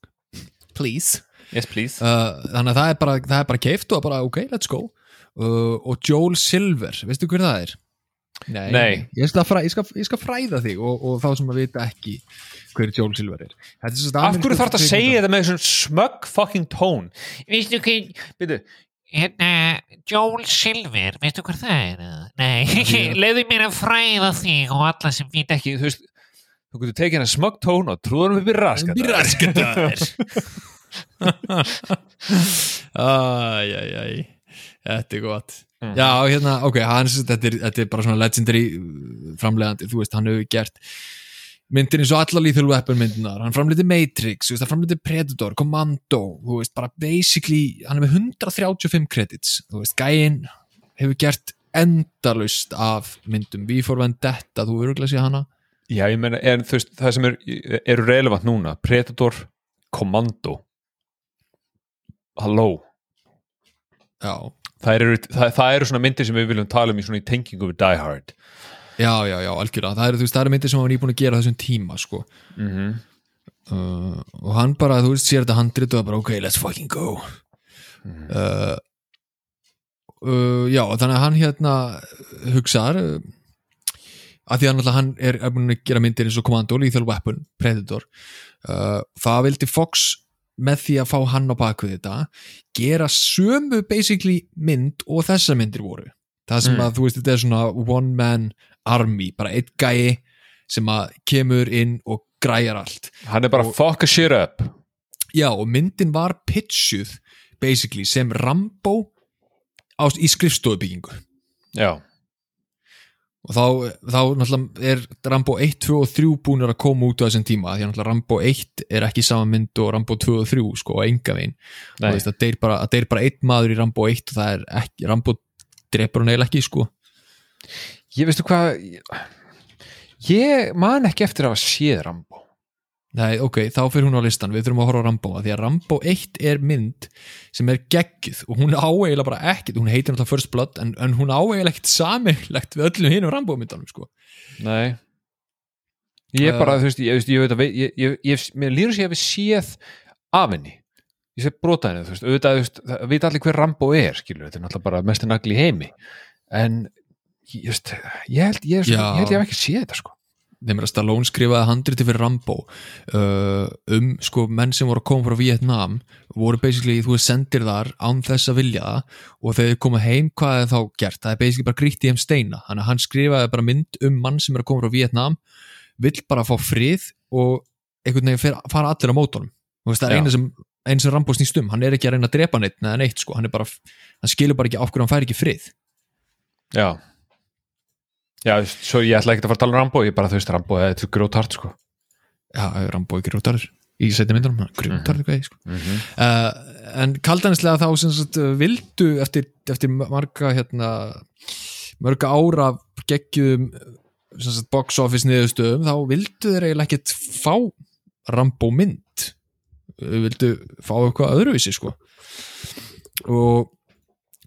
please yes please uh, Þannig að það er bara, það er bara keift og bara ok, let's go uh, Og Joel Silver, veistu hver það er? Nei, Nei. Ég, skal fræ, ég, skal, ég skal fræða þig og, og þá sem að vita ekki hver Joel Silver er Þetta er sem sagt af hverju þarf þetta að segja þetta með þessum smug fucking tón Veistu hver, Byrju, hérna, Joel Silver, veistu hver það er? eða? Nei, leiðu mér að fræða þig og alla sem vita ekki, þú veist þú getur tekið hennar smögg tón og trúðanum upp í raskat Upp í raskataðir (laughs) Æjæjæj. Þetta er gott. Mhm. Já, hérna, ok, hann, þetta, er, þetta er bara svona legendary uh, framlegandi, þú veist, hann hefur gert myndir eins og allar Lethal Weapon myndinar, hann framleiti Matrix, veist, hann framleiti Predator, Commando, þú veist, bara basically, hann er með 135 credits, þú veist, gæinn hefur gert endalust af myndum, við fór Vendetta, þú öruglega sé hana? Já, ég meina, en þú veist, það sem er, eru relevant núna, Predator Commando Halló. Já, það eru, það, það eru svona myndir sem við viljum tala um í í tengingu við Die Hard. Já, já, já, algjörlega. Það eru, veist, það eru myndir sem hann var nýbúin að gera þessum tíma, sko. Mm -hmm. uh, og hann bara, þú veist, sér þetta handrit og er bara, ok, let's fucking go. Uh, uh, já, þannig að hann hérna hugsaðar uh, að því að hann er, er búin að gera myndir eins og Commando, Lethal Weapon, Predator. Uh, það vildi Fox með því að fá hann á baku þetta gera sömu basically mynd og þessa myndir voru. Það sem Mm. að þú veist þetta er svona one man army, bara eitt gæi sem að kemur inn og græjar allt. Hann er bara Og- fuck a shit up. Já, og myndin var pitchuð basically sem Rambo á, í skrifstofubyggingu Já, og þá, þá náttúrulega er Rambo 1, 2 og 3 búinir að koma út á þessum tíma því að Rambo 1 er ekki sama mynd og Rambo 2 og 3 sko á enga veginn. Og nei, veist, að deyr bara, bara einn maður í Rambo 1 og það er ekki, Rambo drepur hann eiginlega ekki sko. Ég veistu hvað ég man ekki eftir að séð Rambo Nei, ok, þá fyrir hún á listan, við þurfum að horfa á Rambo að því að Rambo 1 er mynd sem er geggjuð og hún á eiginlega bara ekkit hún heitir náttúrulega First Blood en, en hún á eiginlega ekkit samilegt við öllum hinum Rambo myndunum sko. Nei. Ég Uh, bara, þú veist, ég, ég, ég veit að ég, ég, ég, líður sér að við séð af henni. Ég sé brota henni, þú veist, auðvitað, það veit allir hver Rambo er, skilur, þetta er náttúrulega bara mestu nagli í heimi. En ég, veist, ég held, ég held ég hef ekki séð þetta, sko þeim er að Stallone skrifaði handriti fyrir Rambo. Uh, um sko menn sem voru að koma frá Vietnam voru basically, þú sendir þar án þess að vilja það og þegar þið koma heim hvað er þá gert, það er basically bara gríkt í þeim steina. Þannig að hann skrifaði bara mynd um mann sem er að koma frá Vietnam vill bara fá frið og einhvern veginn fer, fara allir á mótunum. Veist, það er eina sem, eina sem Rambo snýst um. Hann er ekki að reyna að drepa neitt neða neitt sko, hann bara, hann skilur bara ekki af hverju hann fær ekki frið. Já Já, svo ég ætla ekki að fara að tala um Rambo ég bara, þú veist, Rambo, þetta er grótart, sko. Já, Rambo er grjótarður. Í setja myndunum, grjótarður hvað sko. Mm -hmm. uh, en kaldanislega þá sem sagt, vildu eftir, eftir marga hérna, mörga ára geggjum box office niðurstöðum þá vildu þeir eiginlega ekkert fá Rambo mynd. Vildu fá eitthvað öðruvísi sko. Og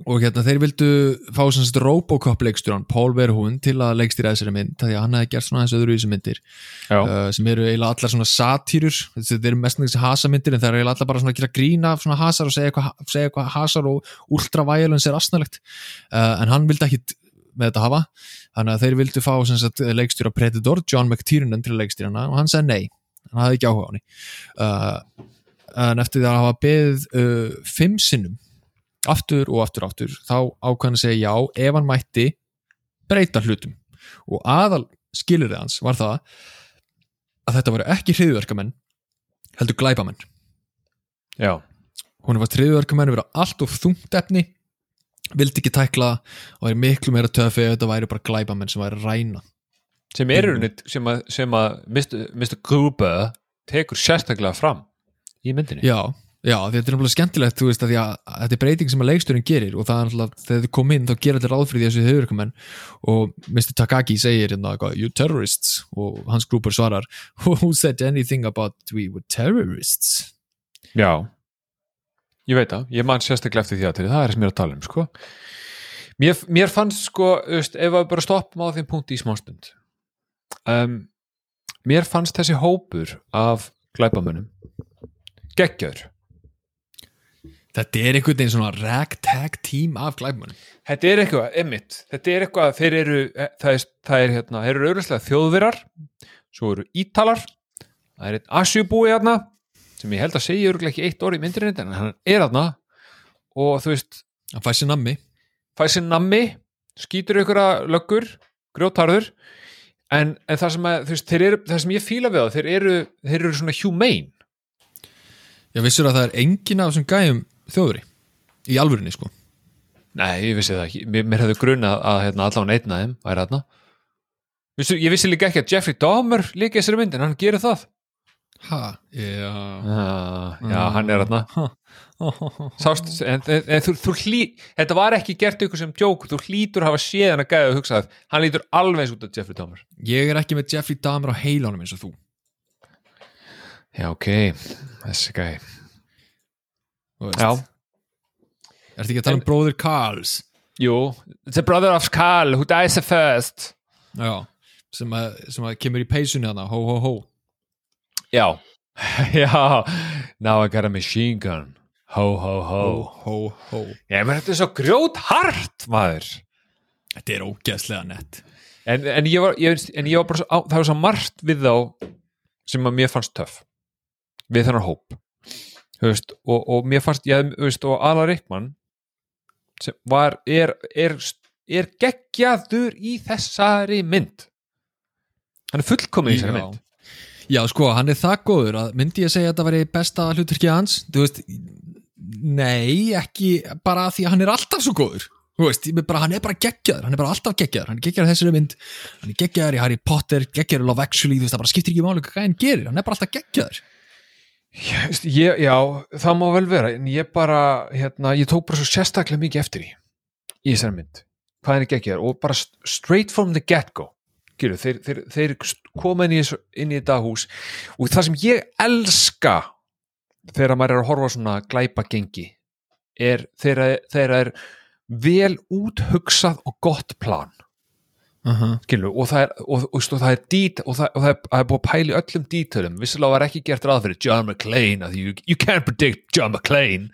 og hérna þeir vildu fá sem sagt Robocop leikstjóran Paul Verhoeven til að leikstýra þessari mynd því að hann hefði gert svona þessu öðruvísi myndir. Já, uh, sem eru eiginlega allar svona satýrur þetta eru mest þessi hasamyndir en það eru eiginlega allar bara svona að gera grína svona hasar og segja segja eitthvað hasar og ultraviolence er astnalegt uh, en hann vildi ekki með þetta hafa. Þannig að þeir vildu fá sem sagt, leikstjóra Predator, John McTiernan til að leikstýra hana og hann sagði nei, hann hafði ekki áhuga á henni. Uh, en eftir því að hafa beðið uh, fimm sinnum aftur og aftur aftur þá ákvæðan að segja já ef hann mætti breyta hlutum og aðal skilurðið hans var það að þetta voru ekki hriðverkamenn heldur glæpamenn já, hún var hriðverkamenn vera allt of þungt efni vildi ekki tækla og væri miklu meira töfi þetta væri bara glæpamenn sem væri að ræna sem er mm. sem að, sem að. Mr. Gruber tekur sérstaklega fram í myndinni já, já, þetta er náttúrulega skemmtilegt þú veist að að að þetta er breyting sem að leikstjórin gerir og það er náttúrulega, þegar þið kom inn þá gera allir ráð fyrir því þessu hriðverkamenn og Mr. Takagi segir hérna you terrorists og hans grúpur svarar who said anything about we were terrorists Já, ég veit það, ég man sérstaklega eftir því að það er sem ég er að tala um, sko. Mér, mér fannst, sko, veist, ef við bara stoppum á þeim punkti í smástund. Um, mér fannst þessi hópur af glæpamönnum geggjaður. Þetta er einhvern veginn svona ragtag team af glæpmannum. Þetta er eitthvað, emitt, þetta er eitthvað, þeir eru, eh, það er, það er hérna, þeir eru auðvitað þjóðvirar, svo eru ítalar, það er einn asjubúi hérna, sem ég held að segja auðvitað ekki eitt orð í myndinni, en hann er hérna, og þú veist, Hann fæ sér nammi. fæ sér nammi skýtur ykkur að löggur grjótarður en, en það sem, að, veist, eru, það sem ég fíla við þá þeir eru, þeir eru svona humane Ég vissur að það er engin af þessum gæjum þjóðri í alvörinni sko. Nei, ég vissi það ekki, mér, mér hefði grunað að hérna, allan einn af þeim væri Vissu, Ég vissi líka ekki að Jeffrey Dahmer líka í þessari mynd, en hann gerir það. Ha, já. Já, já hann er þarna. Sást, en, en, en þú, þú hlý þetta var ekki gert ykkur sem djók þú hlýtur að hafa séð hann að gæða og hugsað hann lítur alveg út af Jeffrey Dahmer. Ég er ekki með Jeffrey Dahmer á heilanum eins og þú. Já, ok, þessi gæði Já, Ertu ekki að tala um bróðir Karls? Jú The brother of Carl who dies the first. Já sem að, sem að kemur í peysunni hana, hó hó hó Já, (laughs) já. Now I got a machine gun. Ho, ho, ho. Hó hó Já, menn þetta er svo grjót hart, maður. Þetta er ógeðslega nett. En, en, ég var, ég, en ég var bara á, það var svo margt við þá sem að mér fannst töff. Við þennan hóp veist, og, og mér fannst ég, veist, og Alan Rickman sem var, er, er, er geggjaður í þessari mynd. Hann er fullkomin í þessari mynd. Já, sko, hann er það góður að myndi ég segja að þetta væri besta hlutverkið hans? Veist, nei ekki bara því að hann er alltaf svo góður. Bara, hann er bara geggjaður hann er bara alltaf geggjaður, hann er geggjaður í þessari mynd hann er geggjaður í Harry Potter, geggjaður í Love Actually það bara skiptir ekki máli hvað hann gerir hann er bara alltaf geggjaður ég, já, það má vel vera en ég bara, hérna, ég tók bara svo sérstaklega mikið eftir í í þessari mynd, hvað er geggjaður og bara st- straight from the get-go Gyrðu, þeir, þeir, þeir koma inn í, inn í þetta hús og það sem ég elska þegar maður er að horfa svona glæpa gengi er þegar er vel úthugsað og gott plan uh -huh. skilur, og það er, og, og, og, það er dít, og, það, og það er, það er búið að pæla í öllum dítölu vissilega var ekki gert ráð fyrir John McClane you, you can't predict John McClane.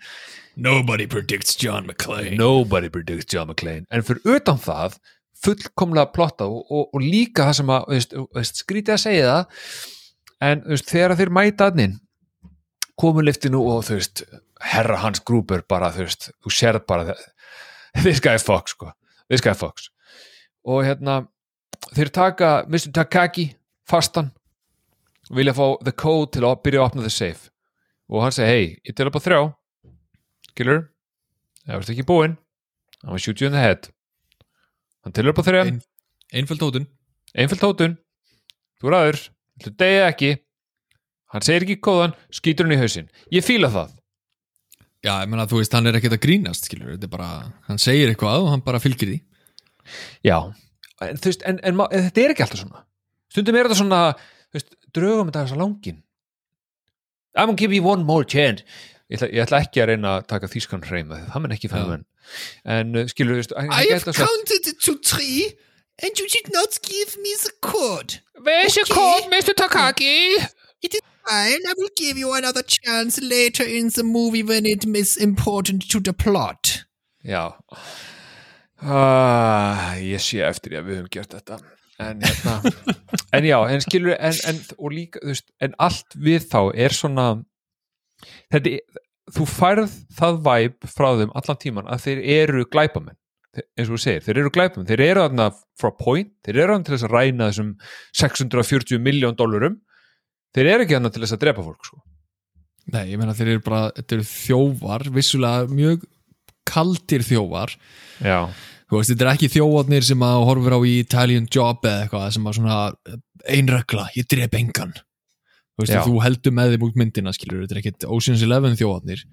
Nobody predicts John McClane. Nobody predicts John McClane. En fyrir utan það fullkomlega plotta og, og, og líka það sem að veist, veist, skrítið að segja það en veist, þegar þeir mæta annin komu liftinu og þú veist herra hans grúpur bara þú veist þú sérð bara það (laughs) this guy Fox sko, this guy Fox og hérna þeir taka Mr. Takagi fastan og vilja fá the code til að byrja að opna the safe. Og hann segi hei, ég til upp á þrjá. Skilur það varst ekki búinn hann var shoot you in the head. Hann til upp á þrjá. Ein- Einföld tótun. Einföld tótun. Þú er aður, þú degið ekki? Hann segir ekki kóðan, skýtur hann í hausinn. Ég fíla það. Já, ég meina, þú veist, hann er ekkert að grínast skilur, þetta er bara, hann segir eitthvað og hann bara fylgir því já, en, veist, en, en, en þetta er ekki alltaf svona. Stundum er þetta svona þú veist, draugum þetta þess að langin I'm gonna give you one more chance. Ég ætla, ég ætla ekki að reyna að taka þýskan hreim það mun ekki fæða menn en uh, skilur, veist, geta svo- counted to three and you did not give me the code. Where's your Okay. code, Mr. Takagi? It is fine, I will give you another chance later in the movie when it is important to the plot. Já uh, Ég sé eftir ég að við höfum gert þetta. En hérna (laughs) en já, en skilur en, en, og líka, veist, en allt við þá er svona þetta, þú færð það væp frá þeim allan tíman að þeir eru glæpamenn. Eins og þú segir, þeir eru glæpamenn. Þeir eru þarna frá point, þeir eru þarna til þess að ræna þessum 640 miljón dólarum þeir eru ekki þarna til þess að drepa fólk sko. Nei, ég meina þeir eru bara, þetta eru þjófar vissulega mjög kaldir þjófar. Já, veist, þetta er ekki þjófarnir sem að horfir á í Italian Job eða eitthvað sem að svona einregla, ég drep engan. Þú veist, þú heldur með þeim út myndina skilur, þetta er ekkit Ocean's Eleven þjófarnir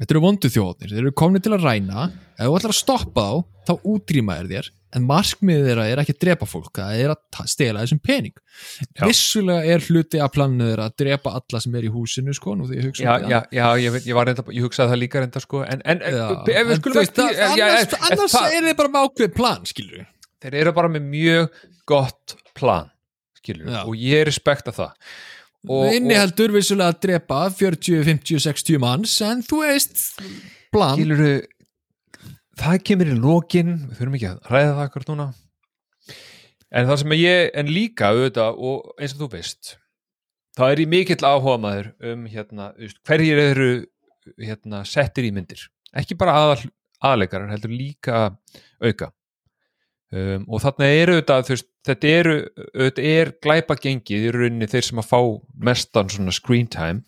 þetta eru vondu þjófarnir, þeir eru komni til að ræna. Ef þú ætlar að stoppa þá, þá útrýma er þér en markmiðið þeirra er ekki að drepa fólk það er að stela þessum pening. Já. vissulega er hluti að planinu þeirra að drepa alla sem er í húsinu sko, nú því ég hugsa já, um það. já, ég, ég reynda, ég hugsaði það líka reynda sko, en, en, Já, en þú ekki það- annars, en- en annars er þið bara með ákveð plan skilur þeir eru bara með mjög gott plan skilur, og ég respekta það inniheldur vissulega að drepa 40, 50, 60 manns en þú veist plan. Skilur það kemur í lokin við þurfum ekki að ræða það akkur núna. En það sem ég en líka auðvitað og eins og þú veist það er í mikill áhuga maður um hérna, hverjir eru hérna, settir í myndir. Ekki bara aðal, aðleikarar heldur líka auka. Um, og þarna eru auðvitað þú veist, þetta eru þetta er glæpa gengið í rauninni þeir sem að fá mestan svona screen time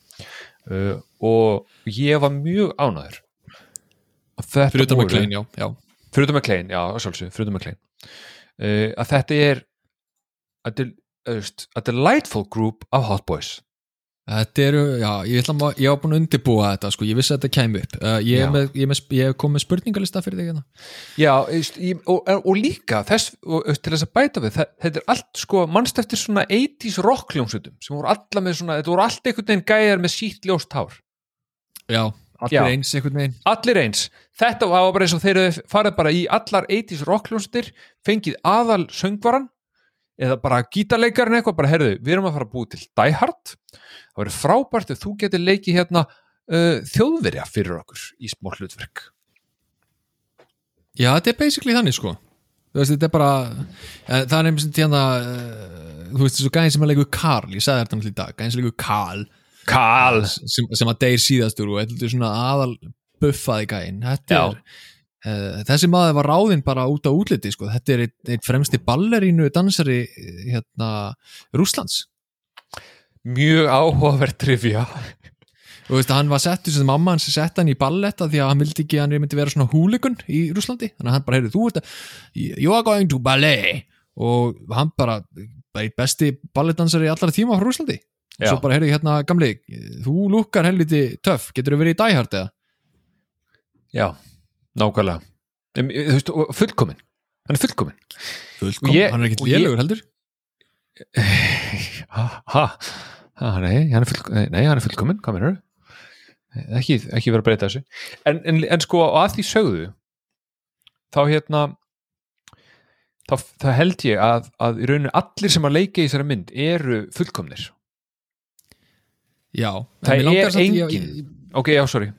uh, og ég var mjög að þetta fyrir utan með klein, já, já. Fyrir utan með klein, já, sjálfsög, fyrir utan með klein uh, að þetta er a, del, uh, a delightful group of hot boys Þetta eru, já, ég ætla að, ég var búin að undirbúa þetta, sko, ég vissi að þetta kæmi upp. Uh, ég, með, ég, með, ég kom með spurningalista fyrir þig hérna. Já, og, og líka þess, og, til þess að bæta við það, þetta er allt sko mannst eftir svona 80s rockljónsutum sem voru alla með svona, þetta voru allt einhvern veginn gæjar með sítt ljóst hár Já, allir Já. eins einhvern veginn. Allir eins, þetta var bara eins og þeir farið bara í allar 80s rockljónsutir fengið aðal söngvaran eða bara gítarleikarinn eitthvað bara herðu, við erum að fara að búi til Die Hard. Það verður frábært ef þú getur leikið hérna uh, þjóðverja fyrir okkur í smá hlutverk. Já, þetta er basically þannig, sko. Þú veist, þetta er bara eh, það er einhvers veginn hérna uh, þú veist, þessu gæðin sem að leikur Karl ég sagði þetta náttúrulega í dag, gæðin sem leikur Karl. Karl. Sem, sem að deyr síðastur og er svona aðal buffaði gæðin þetta Já. er uh, þessi maður var ráðinn bara út á útliti sko. þetta er eitt fremsti ballerínu dansari eh, hérna Rúslands mjög áhugaverð trivia. Og veist, hann var settur sem mamma hans sett hann í balletta því að hann vildi ekki að hann myndi vera svona húlikun í Rúslandi þannig að hann bara heyrði þú ert að you are going to ballet. Og hann bara, einn besti ballettdansari allra tíma frá Rúslandi og svo bara heyrði hérna gamli þú lukkar helviti töff, getur þú verið í dæhart eða? Já, nákvæmlega. Em, þú veist, fullkomin hann er fullkomin fullkom, Og ég- hann er ekkert ég- lélugur heldur? (laughs) Ha, ha, nei, hann er fullkomin, nei, hann er fullkomin hvað mennur ekki, ekki vera að breyta þessu. En, en, en sko að því sögðu þá hérna þá, þá held ég að, að í rauninu allir sem að leika í þessari mynd eru fullkomnir. Já, Það er engin. já, ok, já, sorry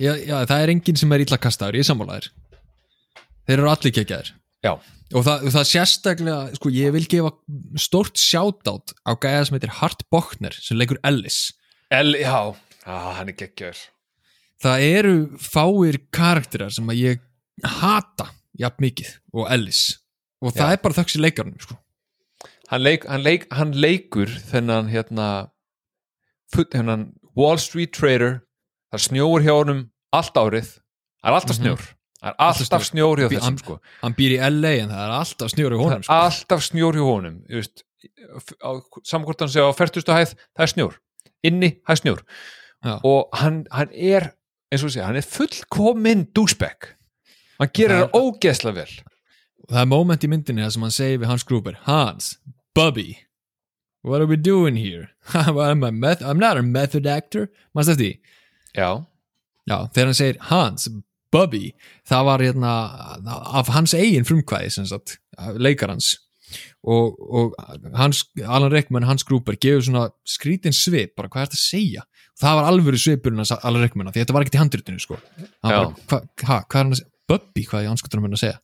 já, já, það er enginn sem er illa kastaður, ég er sammálaðir þeir eru allir kekkjaðir já, og það, það sérstaklega, sko, ég vil gefa stórt shoutout á gæða sem heitir Hart Bochner, sem leikur Ellis. El, já, ah, hann er geggjör það eru fáir karakterar sem að ég hata jafn mikið og Ellis. Og það Já. er bara þöks í leikarnum sko. hann, leik, hann, leik, hann leikur þennan hérna full, þennan Wall Street Trader það snjóur hjá honum allt árið. Það er alltaf Mhm. snjór. Það er alltaf snjór. hjá þessum sko. hann býr í LA en það er alltaf snjóri það honum er sko. alltaf snjór hjá honum hvort hann sé á 40. hæð það er snjór, inni það er snjór. Já. og hann, hann er eins og sé, hann er fullkominn douchebag. Hann gerir Það ógeðslega vel. Það er moment í myndinni sem hann segir við Hans Gruber Hans, Bubby what are we doing here? (laughs) I'm, I'm not a method actor. Maður stætti því já, Já, þegar hann segir Hans, Bubby það var hérna af hans eigin frumkvæði sem sagt, leikar hans. Og, og hans, Alan Rickman, Hans Gruber gefur svona skrítin svip, bara hvað er þetta að segja? Það var alvöru svipurinn hans Alan Rickman því þetta var ekkert í handritinu sko. Hann Já. bara, hva, ha, hvað er hann að segja, Bubby hvað er hann að segja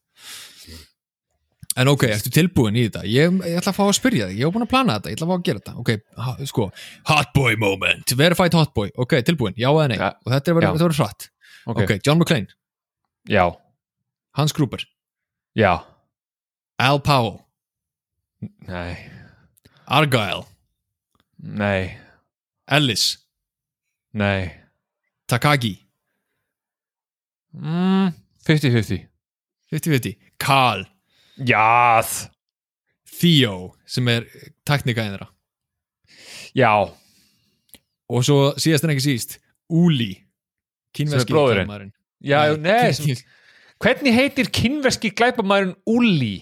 en ok, ertu tilbúin í þetta? Ég, ég ætla að fá að spyrja þig, ég hef búin að plana þetta. Ég ætla að fá að gera þetta, ok, ha, sko. Hot boy moment, verified hot boy. Ok, tilbúin, já eða nei, Ja. og þetta er verið, verið hratt. Ok, John McClane, já, Hans Gruber. Já. Al Powell, nei, Argyle. Nei, Ellis, nei. Takagi. Mm, 50-50 50-50, Carl Jað Theo, sem er teknikæðin þeirra Já, og svo síðast en ekki síst Uli bróðirinn. kynmaðurinn. já, nei, sem, Hvernig heitir kynverski glæpamæðurinn Uli?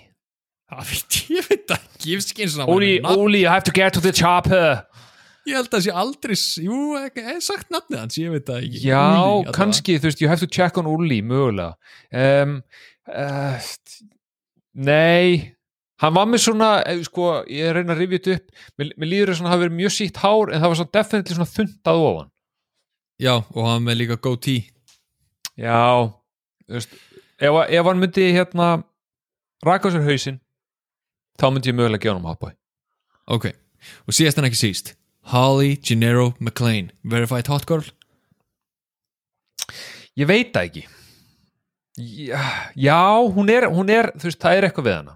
Það veit (laughs) ég veit ekki, Uli, Uli, I have to get to the chopper ég held að það sé aldrei jú, ekki, ég hef sagt nafnið hans, ég veit það ekki Já, allavega. kannski, þú veist, you have to check on Uli mögulega um, uh, Nei Hann var með svona, eh, sko, ég reyna að rifja þetta upp. Mér, mér líður þess að hann hafi verið mjög sítt hár en það var svo definitely svona þundað ofan. Já, og hann með líka goatee Já, þú veist ef, ef hann myndi hérna raka sér hausinn þá myndi ég mögulega gefa hann um hotboy ok, og síðast en ekki síst Holly Gennaro McLean verified hot girl? Ég veit það ekki Já, já hún, er, hún er, þú veist, það er eitthvað við hana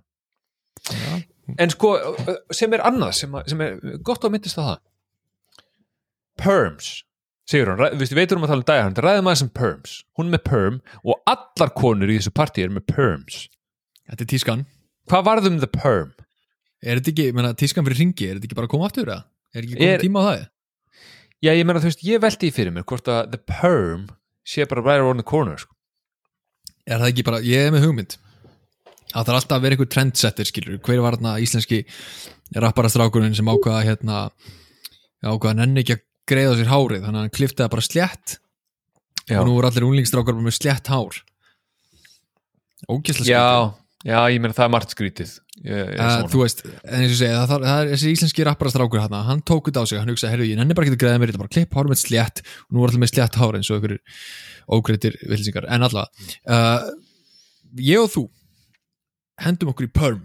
já, en sko, sem er annað sem, sem er gott að myndist á það perms Sigur hún, við veitum um að tala um dæja hann ræðum aðeins um perms, hún er með perm og allar konur í þessu partí er með perms Þetta er tískan hvað varðum the perm? Er þetta ekki, ég meina, tískan fyrir ringi, er þetta ekki bara að koma aftur eða? Er ekki komið tíma á það? Já, ég meina þú veist, ég velti í fyrir mér hvort að the perm sé bara right around the corner sko. Er það ekki bara, ég er með hugmynd. Að það er alltaf að vera einhver trendsetter skilur, hver var þarna íslenski rapparastrákurinn sem ákvaða hérna, ákvaða nenni ekki að greiða sér hárið, þannig að hann klifti það bara slétt. Já. og nú voru allir unglingstrákar bara með slétt hár. Ógæslega já, já, ég meina það er margt skrítið. Ég, ég, Uh, þú veist, en eins og segja, það, það er þessi íslenski rapparastrákur hann, hann tók þetta á sig, hann hugsaði, herru, ég nenni bara ekki að greiða mér, þetta bara klipp hár með slétt. Og nú er allir með slétt hár eins og ykkur ógreitir vilsingar, en allavega uh, ég og þú hendum okkur í perm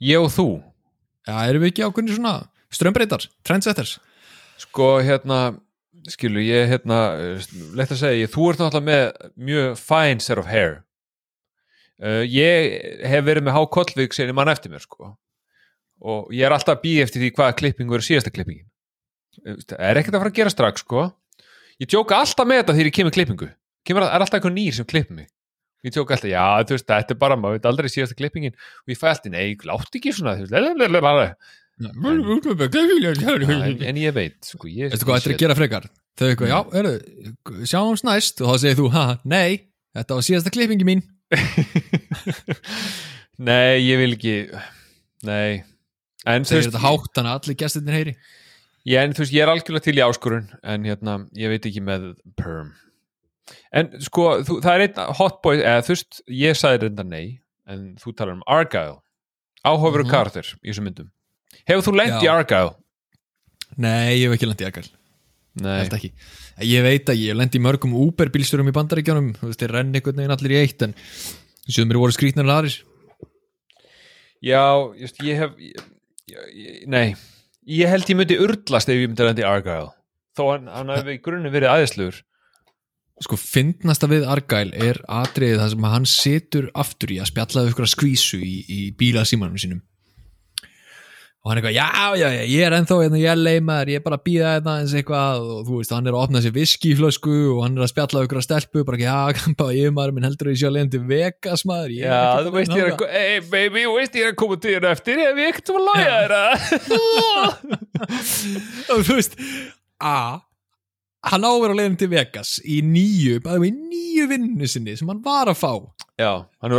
ég og þú? Já, erum við ekki ákveðni svona strömbreytar, trendsetters? Sko, hérna skilu, ég, hérna, lett að segja ég, þú ert náttúrulega með mjög fine set of hair. Uh, ég hef verið með há kollvik sem ég mann eftir mér, sko. Og ég er alltaf að býja eftir því hvaða klippingu er síðasta klippingin. Uh, það er ekkert að fara að gera strax, sko ég tjóka alltaf með þetta þegar ég kemur klippingu. Kemur, að- er alltaf eitthvað nýr sem klippir mig? Ég tjóka alltaf, já, þú veist, þetta er bara maður veit aldrei síðasta klippingin. Og ég fæ alltaf, nei, látt ekki svona veist, en, en ég veit, sko ég, Veistu hvað þetta er að gera frekar? Þau eitthvað, já, heyrðu, sjáumst næst. Og þá segir þú, ha, nei, þetta var síðasta klippingi mín. (laughs) Nei, ég vil ekki Nei. Segir veist, þetta hátt, þannig að allir gestirnir heyri ég, en, þú veist, ég er algjörlega til í áskorun en hérna, ég veit ekki með perm. En sko, þú, það er einn hotboy, eða þú veist ég sagði reynda nei, en þú talar um Argyle, áhofur og karakter í þessum myndum. Hefur þú lent í Já. Argyle? Nei, ég hef ekki landið ekkert Nei, held ekki. Ég veit að ég lendi í mörgum Uber bílstjórum í bandaríkjónum þú veist, þeir renni einhvern veginn allir í eitt en sem mér voru skrýtnar en aðrir. Já, just, ég hef ég, ég, Nei, ég held ég myndi urlast ef ég myndi lenda í Argyle. Þó hann, hann hefði í grunni verið aðeinslugur sko, fyndnasta við Argyle er atriðið það sem að hann situr aftur í að spjalla við ykkur skvísu í, í bíla símanum sínum og hann er eitthvað, já, já, já, ég er ennþá hérna, ég er leimaður, ég er bara að býða þetta eins eitthvað. Og þú veist, hann er að opna sér viskiflösku og hann er að spjalla við ykkur stelpu bara, já, bara, ég maður minn heldur að ég að leiðin til Vegas maður? Ég er Já, ekkert þú að veist ég er þangað." að Hey baby, þú veist ég er að koma til þér eftir Ef ég ekkert um að læja þér að og þú veist a hann á að leiðin til Vegas í nýju, bara í nýju vinnu sinni sem hann var að fá. Já, hann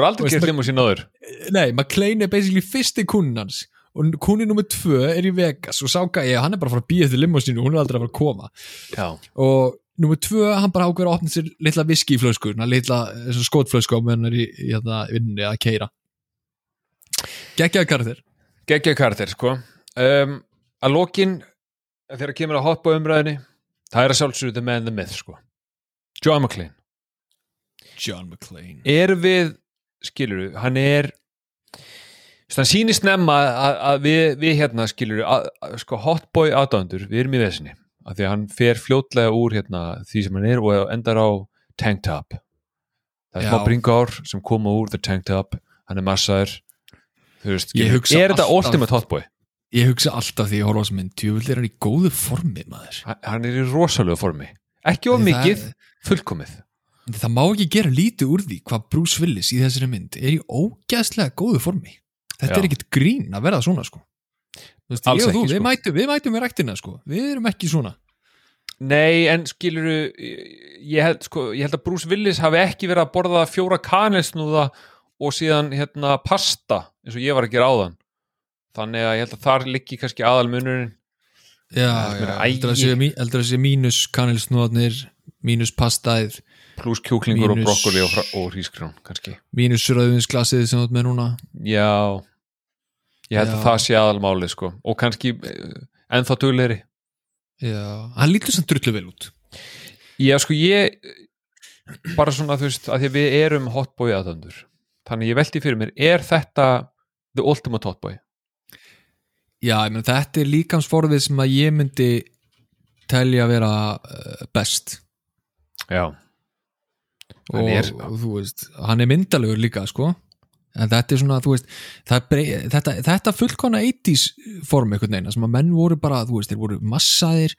Þú og kunni nummer tvö er í Vegas og sá gæja, hann er bara að fara að býja eftir limosínu hún er aldrei að fara að koma. Já, og nummer tvö, hann bara ákveður að opna sér litla viskiflösku, litla eins og skotflösku á meðan hann er í, í hérna, vinninni að keira geggjaði karakter. Geggja karakter sko. Um, Að lokin Þegar kemur að hotboy umræðinni Það er að sjálfsögðu the man the myth sko. John McClane. John McClane. Er við, skilur við, hann er Þannig sýnir snemma að, að við, við hérna skilur að, að, sko hotboy aðdándur, við erum í vesinni. Af því að hann fer fljótlega úr hérna, því sem hann er og endar á tank top. Það er smá bringár sem koma úr the tank top, hann er massaður. Veist, er þetta ultimate hotboy? ég hugsa alltaf því ég horfa á þessu mynd. Tjúvill er hann í góðu formi maður. Hann- er í rosalega formi. Ekki of mikið, fullkomið. Það má ekki gera lítið úr því hvað Bruce Willis í þessari mynd er í ógæðslega góðu formi þetta Já. er ekkit grín að verða svona sko. Veist, Alls ég og þú, ekki, við, sko. mætum, við mætum í ræktina sko. Við erum ekki svona. Nei, en skiluru ég held, sko, ég held að Bruce Willis hafi ekki verið að borða fjóra kanilsnúða og síðan hérna pasta eins og ég var að gera áðan. Þannig að ég held að þar liggi kannski aðal munurinn já, já, heldur að að sé mínus kanilsnóðnir mínus pastaðið pluss kjúklingur Mínus- og brokkoli og, og hrísgrjón kannski. mínus rauðvinsglasið sem þú ert með núna. Já, ég held Já. að það sé aðal málið sko. Og kannski eh, ennþá duglegri. Já, hann lítur samt drullu vel út. Já, sko ég bara svona þú veist, að við erum hotboy aðdöndur. Þannig ég velti fyrir mér, er þetta the ultimate hotboy? já, ég menn þetta er líkamsforðið sem að ég myndi telja að vera uh, best. Já. Og, er- og þú veist, hann er myndalegur líka sko en þetta er svona, þú veist brey, þetta, þetta fullkona 80s form einhvern veginn, sem að menn voru bara þú veist, þeir voru massaðir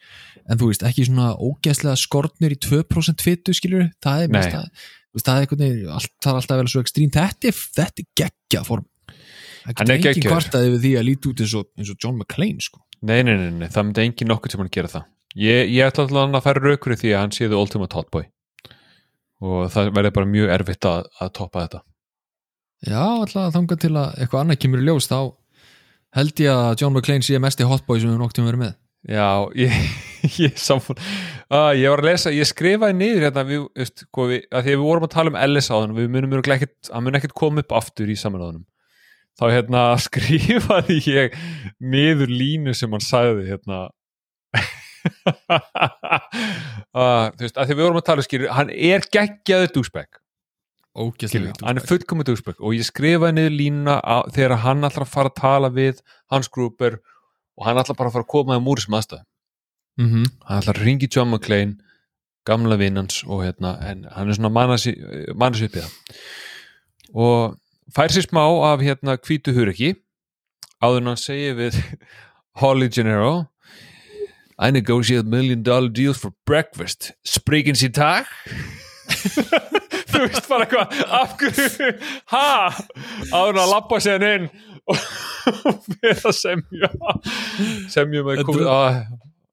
en þú veist, ekki svona ógeðslega skortnir í 2% fytu, skilur, það er mest að, það er einhvern veginn allt, það er alltaf vel svo ekstrím, þetta er, þetta er geggja form. Það er geggjaður. kvartaði við því að líti út eins og, eins og John McClane, sko. Nei, nei, nei, nei, það myndi engin nokkuð sem hann gera það. Ég, ég ætla alltaf að færa raukur í því að hann sé the ultimate hotboy og það verður bara mjög erfitt að, að toppa þetta Já, alltaf þangað til að eitthvað annað kemur í ljós þá held ég að John McClane sé mesti hotboy sem við noktið verið með. Já, ég, (laughs) ég samfór uh, ég var að lesa, ég skrifaði niður hérna, við, veist, hvað við, að því að við vorum að tala um Ellis á þann, við munum örugglega ekkert, hann mun ekkert koma upp aftur í samanláðunum þá hérna (laughs) skrifaði ég niður línu sem hann sagði hérna. (laughs) Uh, þú veist, að því við vorum að tala skýr, hann er geggjaður dúsbæk hann er fullkomið dúsbæk og ég skrifaði niður línuna á, þegar hann ætlar að fara að tala við hans grúper og hann ætlar bara að fara að koma þeim úr þessum aðstæðum. Mm -hmm. hann ætlar að ringi John McClane gamla vinnans og hérna en hann er svona mannas upp í það. Og fær sér smá af hérna hvítu huriki áður en hann segir við (laughs) Holly Gennaro I negotiate million dollar deals for breakfast. Spriggins í tag þú veist bara hvað af hverju, ha? Áður að lappa sér inn og fyrir að semja semja með að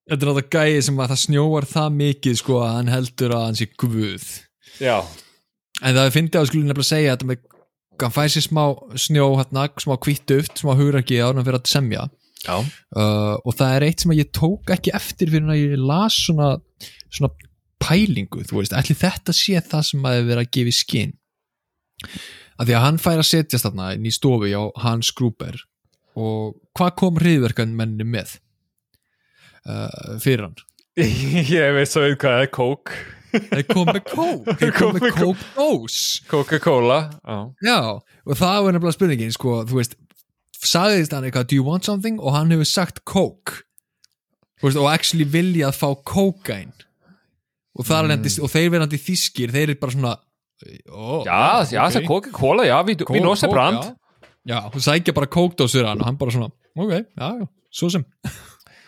Þetta er náttúrulega gæði sem að það snjóar það mikið sko að hann heldur að hann sé guð. Já. En það er fyndið að skulle nefnilega segja þetta með hann fæði sér smá snjó hérna, smá kvíttuft, smá hugrakki á hann fyrir að semja. Uh, og það er eitt sem að ég tók ekki eftir fyrir að ég las svona, svona pælingu, þú veist, ætli þetta sé það sem að er verið að gefa í skinn að því að hann fær að setjast þarna inn í stofu á hans grúper og hvað kom hriðverkan menni með uh, fyrir hann? (laughs) Ég veit svo hvað það er kók þeir kom með kók þeir (laughs) kom með kók dós. Coca-Cola Já, já, og það var nefnilega spurningin sko, þú veist, sagðist hann eitthvað do you want something? og hann hefur sagt kók veist, og actually vilja að fá kókain og er mm. og þeir verðandi þýskir, þeir eru bara svona ó, já, já ok. það er Coca-Cola, já, við, kók, brand já. já, þú sækja bara kókdósur hann og hann bara svona, ok, já, já, svo sem (laughs)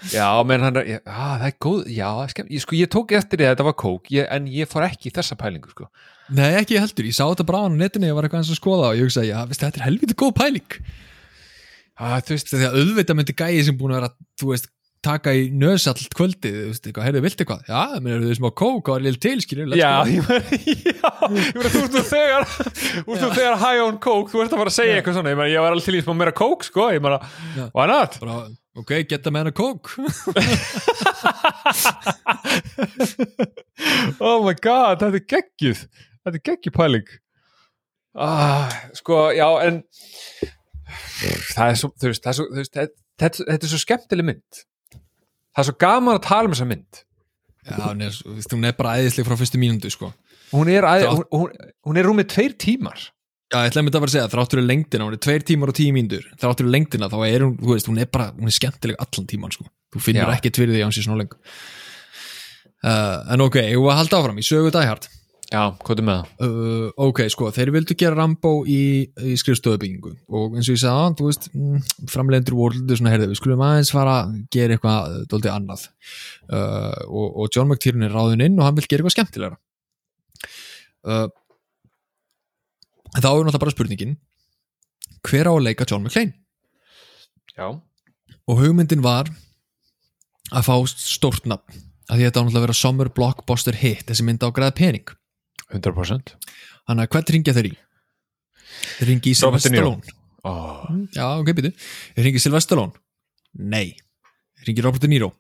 Já, menn hann já, það er góð Já, skemm, ég, sko, ég tók eftir því að þetta var kók ég, en ég fór ekki í þessa pælingu sko. Nei, ekki ég heldur, ég sá þetta bara á netinu ég var eitthvað eins að skoða og ég hugsaði, já, veist, þetta er helviti góð pæling ah, Þú veist, að auðvitað myndi gæði sem búin að vera þú veist, taka í nös allt kvöldið þú veist, eitthvað, heyrðu, viltu eitthvað? Já, menn eru þau smá kók og er lill til, skilur (laughs) já, ég meina, þú ert nú þegar þú ert nú þegar high on kók, þú ert að fara að segja eitthvað svona, ég meina, ég var alveg til í smá meira kók, sko, ég meina, why not? bara, ok, geta með hana kók oh my god, þetta er geggjuð þetta er geggjuð pæling. Ah, sko, já, en (sighs) það er svo, þú veist, það er svo, þú veist þetta, þetta, þetta er svo skemmtileg mynd það er svo gaman að tala um þessa mynd. Já, hún er, hún er bara æðisleg frá fyrstu mínútu, sko. Hún er, að, Það- hún, hún, er rúmið tveir tímar. Já, ég ætlaði að vera að segja, þráttur er lengdina, hún er tveir tímar og tíu mínútur. Þráttur er lengdina, þá er hún, þú veist, hún er bara hún er skemmtileg allan tíman, sko. Þú finnur Já. fyrir því að hún sé svona leng uh, En ok, ég var að halda áfram í sögu dæhart já, hvað er með það? uh, ok, sko, þeir vildu gera Rambo í, í skrifstofubyggingu. Og eins og ég sagði, þú veist, mm, framleidendur voru svona, heyrðu, við skulum aðeins fara að gera eitthvað dóldi annað. Uh, og, og John McTiernan er ráðun inn og hann vil gera eitthvað skemmtilegra. Uh, þá er náttúrulega bara spurningin hver á að leika John McClane? Já, og hugmyndin var að fá stórt nafn að því þetta á náttúrulega að vera summer blockbuster hit þessi mynd á að græða pening 100% Þannig að hvern ringja þeir í? Þeir ringi í. Stallone. Oh. Já, ok, býtu. Þeir ringi í Sylvester Stallone. Nei. Þeir ringi Robert De Niro.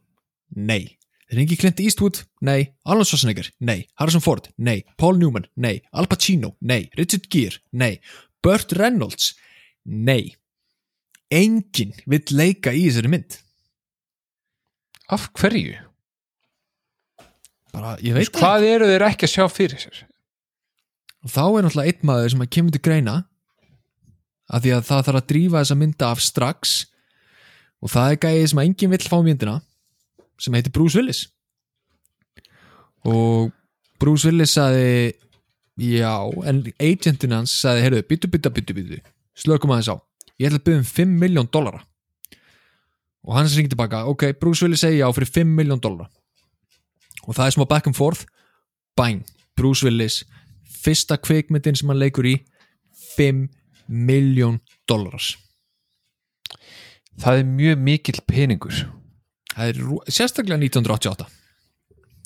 Nei. Þeir ringi Clint Eastwood. Nei. Arnold Schwarzenegger. Nei. Harrison Ford. Nei. Paul Newman. Nei. Al Pacino. Nei. Richard Gere. Nei. Burt Reynolds. Nei. Engin vill leika í þessari mynd. Af hverju? Bara, ég veit það hvað eru þeir ekki að sjá fyrir sér? Og þá er náttúrulega einn maður sem að kemur til greina að því að það þarf að drífa þessa mynda af strax. Og það er gæði sem að enginn vill fá myndina sem heitir Bruce Willis. Og Bruce Willis saði já, en agentin hans saði, heyrðu, byttu, byttu, byttu, byttu slökum aðeins á. Ég ætla að byggja um 5 miljón dollara. Og hann ringi tilbaka ok, Bruce Willis segi já fyrir 5 miljón dollara. Og það er smá back and forth. Bang, Bruce Willis fyrsta kvikmyndin sem hann leikur í 5 miljón dollaras það er mjög mikill peningur. Er sérstaklega 1988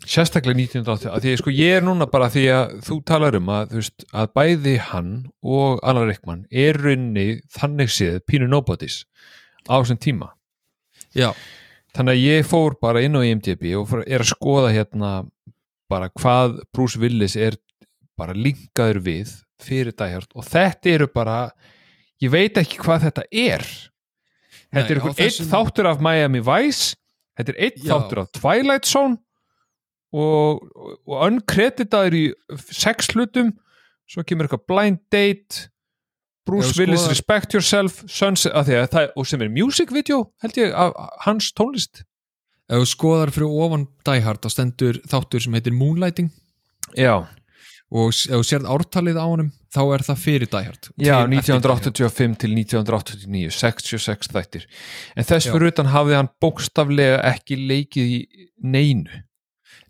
sérstaklega 1980 að því að sko ég er núna bara því að þú talar um að, veist, að bæði hann og Alan Rickman er runni þannig séð pínu nobodies á þessum tíma. Já, þannig að ég fór bara inn á IMDb og er að skoða hérna bara hvað Bruce Willis er bara linkaður við fyrir dæhjart og þetta eru bara ég veit ekki hvað þetta er. Þetta Nei, er einhver þessum- einn þáttur af Miami Vice þetta er einn þáttur af Twilight Zone og, og uncreditaður í sex hlutum svo kemur eitthvað Blind Date Bruce Willis skoðar- Respect Yourself Sunset, að því að það, og sem er music video held ég af hans tónlist. Ef þú skoðar fyrir ofan Hard þá stendur þáttur sem heitir Moonlighting. Já, og ef þú sérð ártalið á honum þá er það fyrir Hard. Já Til eftir Die Hard. 1985 til 1989 66 þættir. En þess Já. fyrir utan hafði hann bókstaflega ekki leikið í neinu.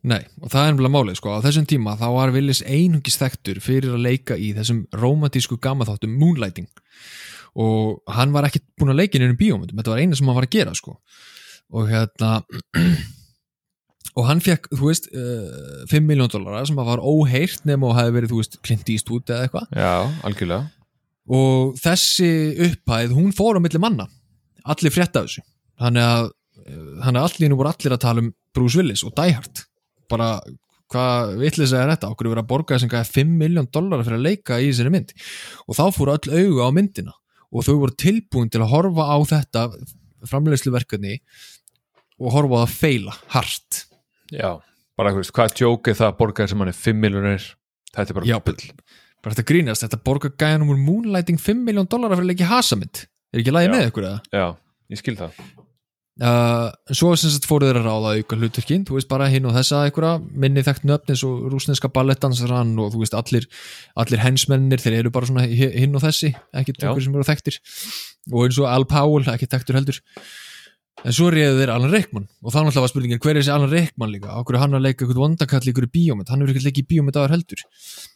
Nei, og það er nefnilega málið sko, á þessum tíma þá var Willis einungis þekktur fyrir að leika í þessum romantísku gammaþáttum Moonlighting. Og hann var ekki búin að leika í bíómyndum, þetta var eina sem hann var að gera sko. Og hérna (clears throat) og hann fekk, þú veist uh, 5 miljón dollara sem að var óheirt nema og hafi verið, þú veist, Clint Eastwood eða eitthvað. Já, algjörlega. Og þessi upphæð, hún fór á milli manna. Allir frétta af þessu. Þannig að, eh, þannig að allir nú voru allir að tala um Bruce Willis og Die Hard. Bara hvað vitlis er þetta, okkur er verið að borga þessum gæði 5 miljón dollara fyrir að leika í þessari mynd. Og þá fóru öll augu á myndina. Og þau voru tilbúin til að horfa á þetta framleiðslu verkefni og horfa á það feila, hart já, bara þú veist, hvað djók er það að borga sem hann er 5 miljonir þetta er bara Já, bull. bara þetta grínast, þetta borga gæðan um Moonlighting 5 miljón dollara fyrir að leika í hasamynd er ekki lagi Já. með ykkur eða? já, ég skil það. Uh, svo sem sagt fóru þeir að ráða auka hlutverkin, þú veist bara hinn og þessa einhverja minni þekkt nöfn eins og rúsneska ballettdansarann og þú veist allir allir hensmennir, þeir eru bara svona hi- hinn og þessi, ekki Já. einhver sem eru þekktir. Og eins og Al Powell, ekki þekktur heldur en svo reyðu þeir Alan Rickman. Og þá náttúrulega var spurningin, hver er þessi Alan Rickman líka? Er hann að leika eitthvað vondakall í ykkur bíómynd? Hann hefur ekki leikið í bíómynd aðar heldur.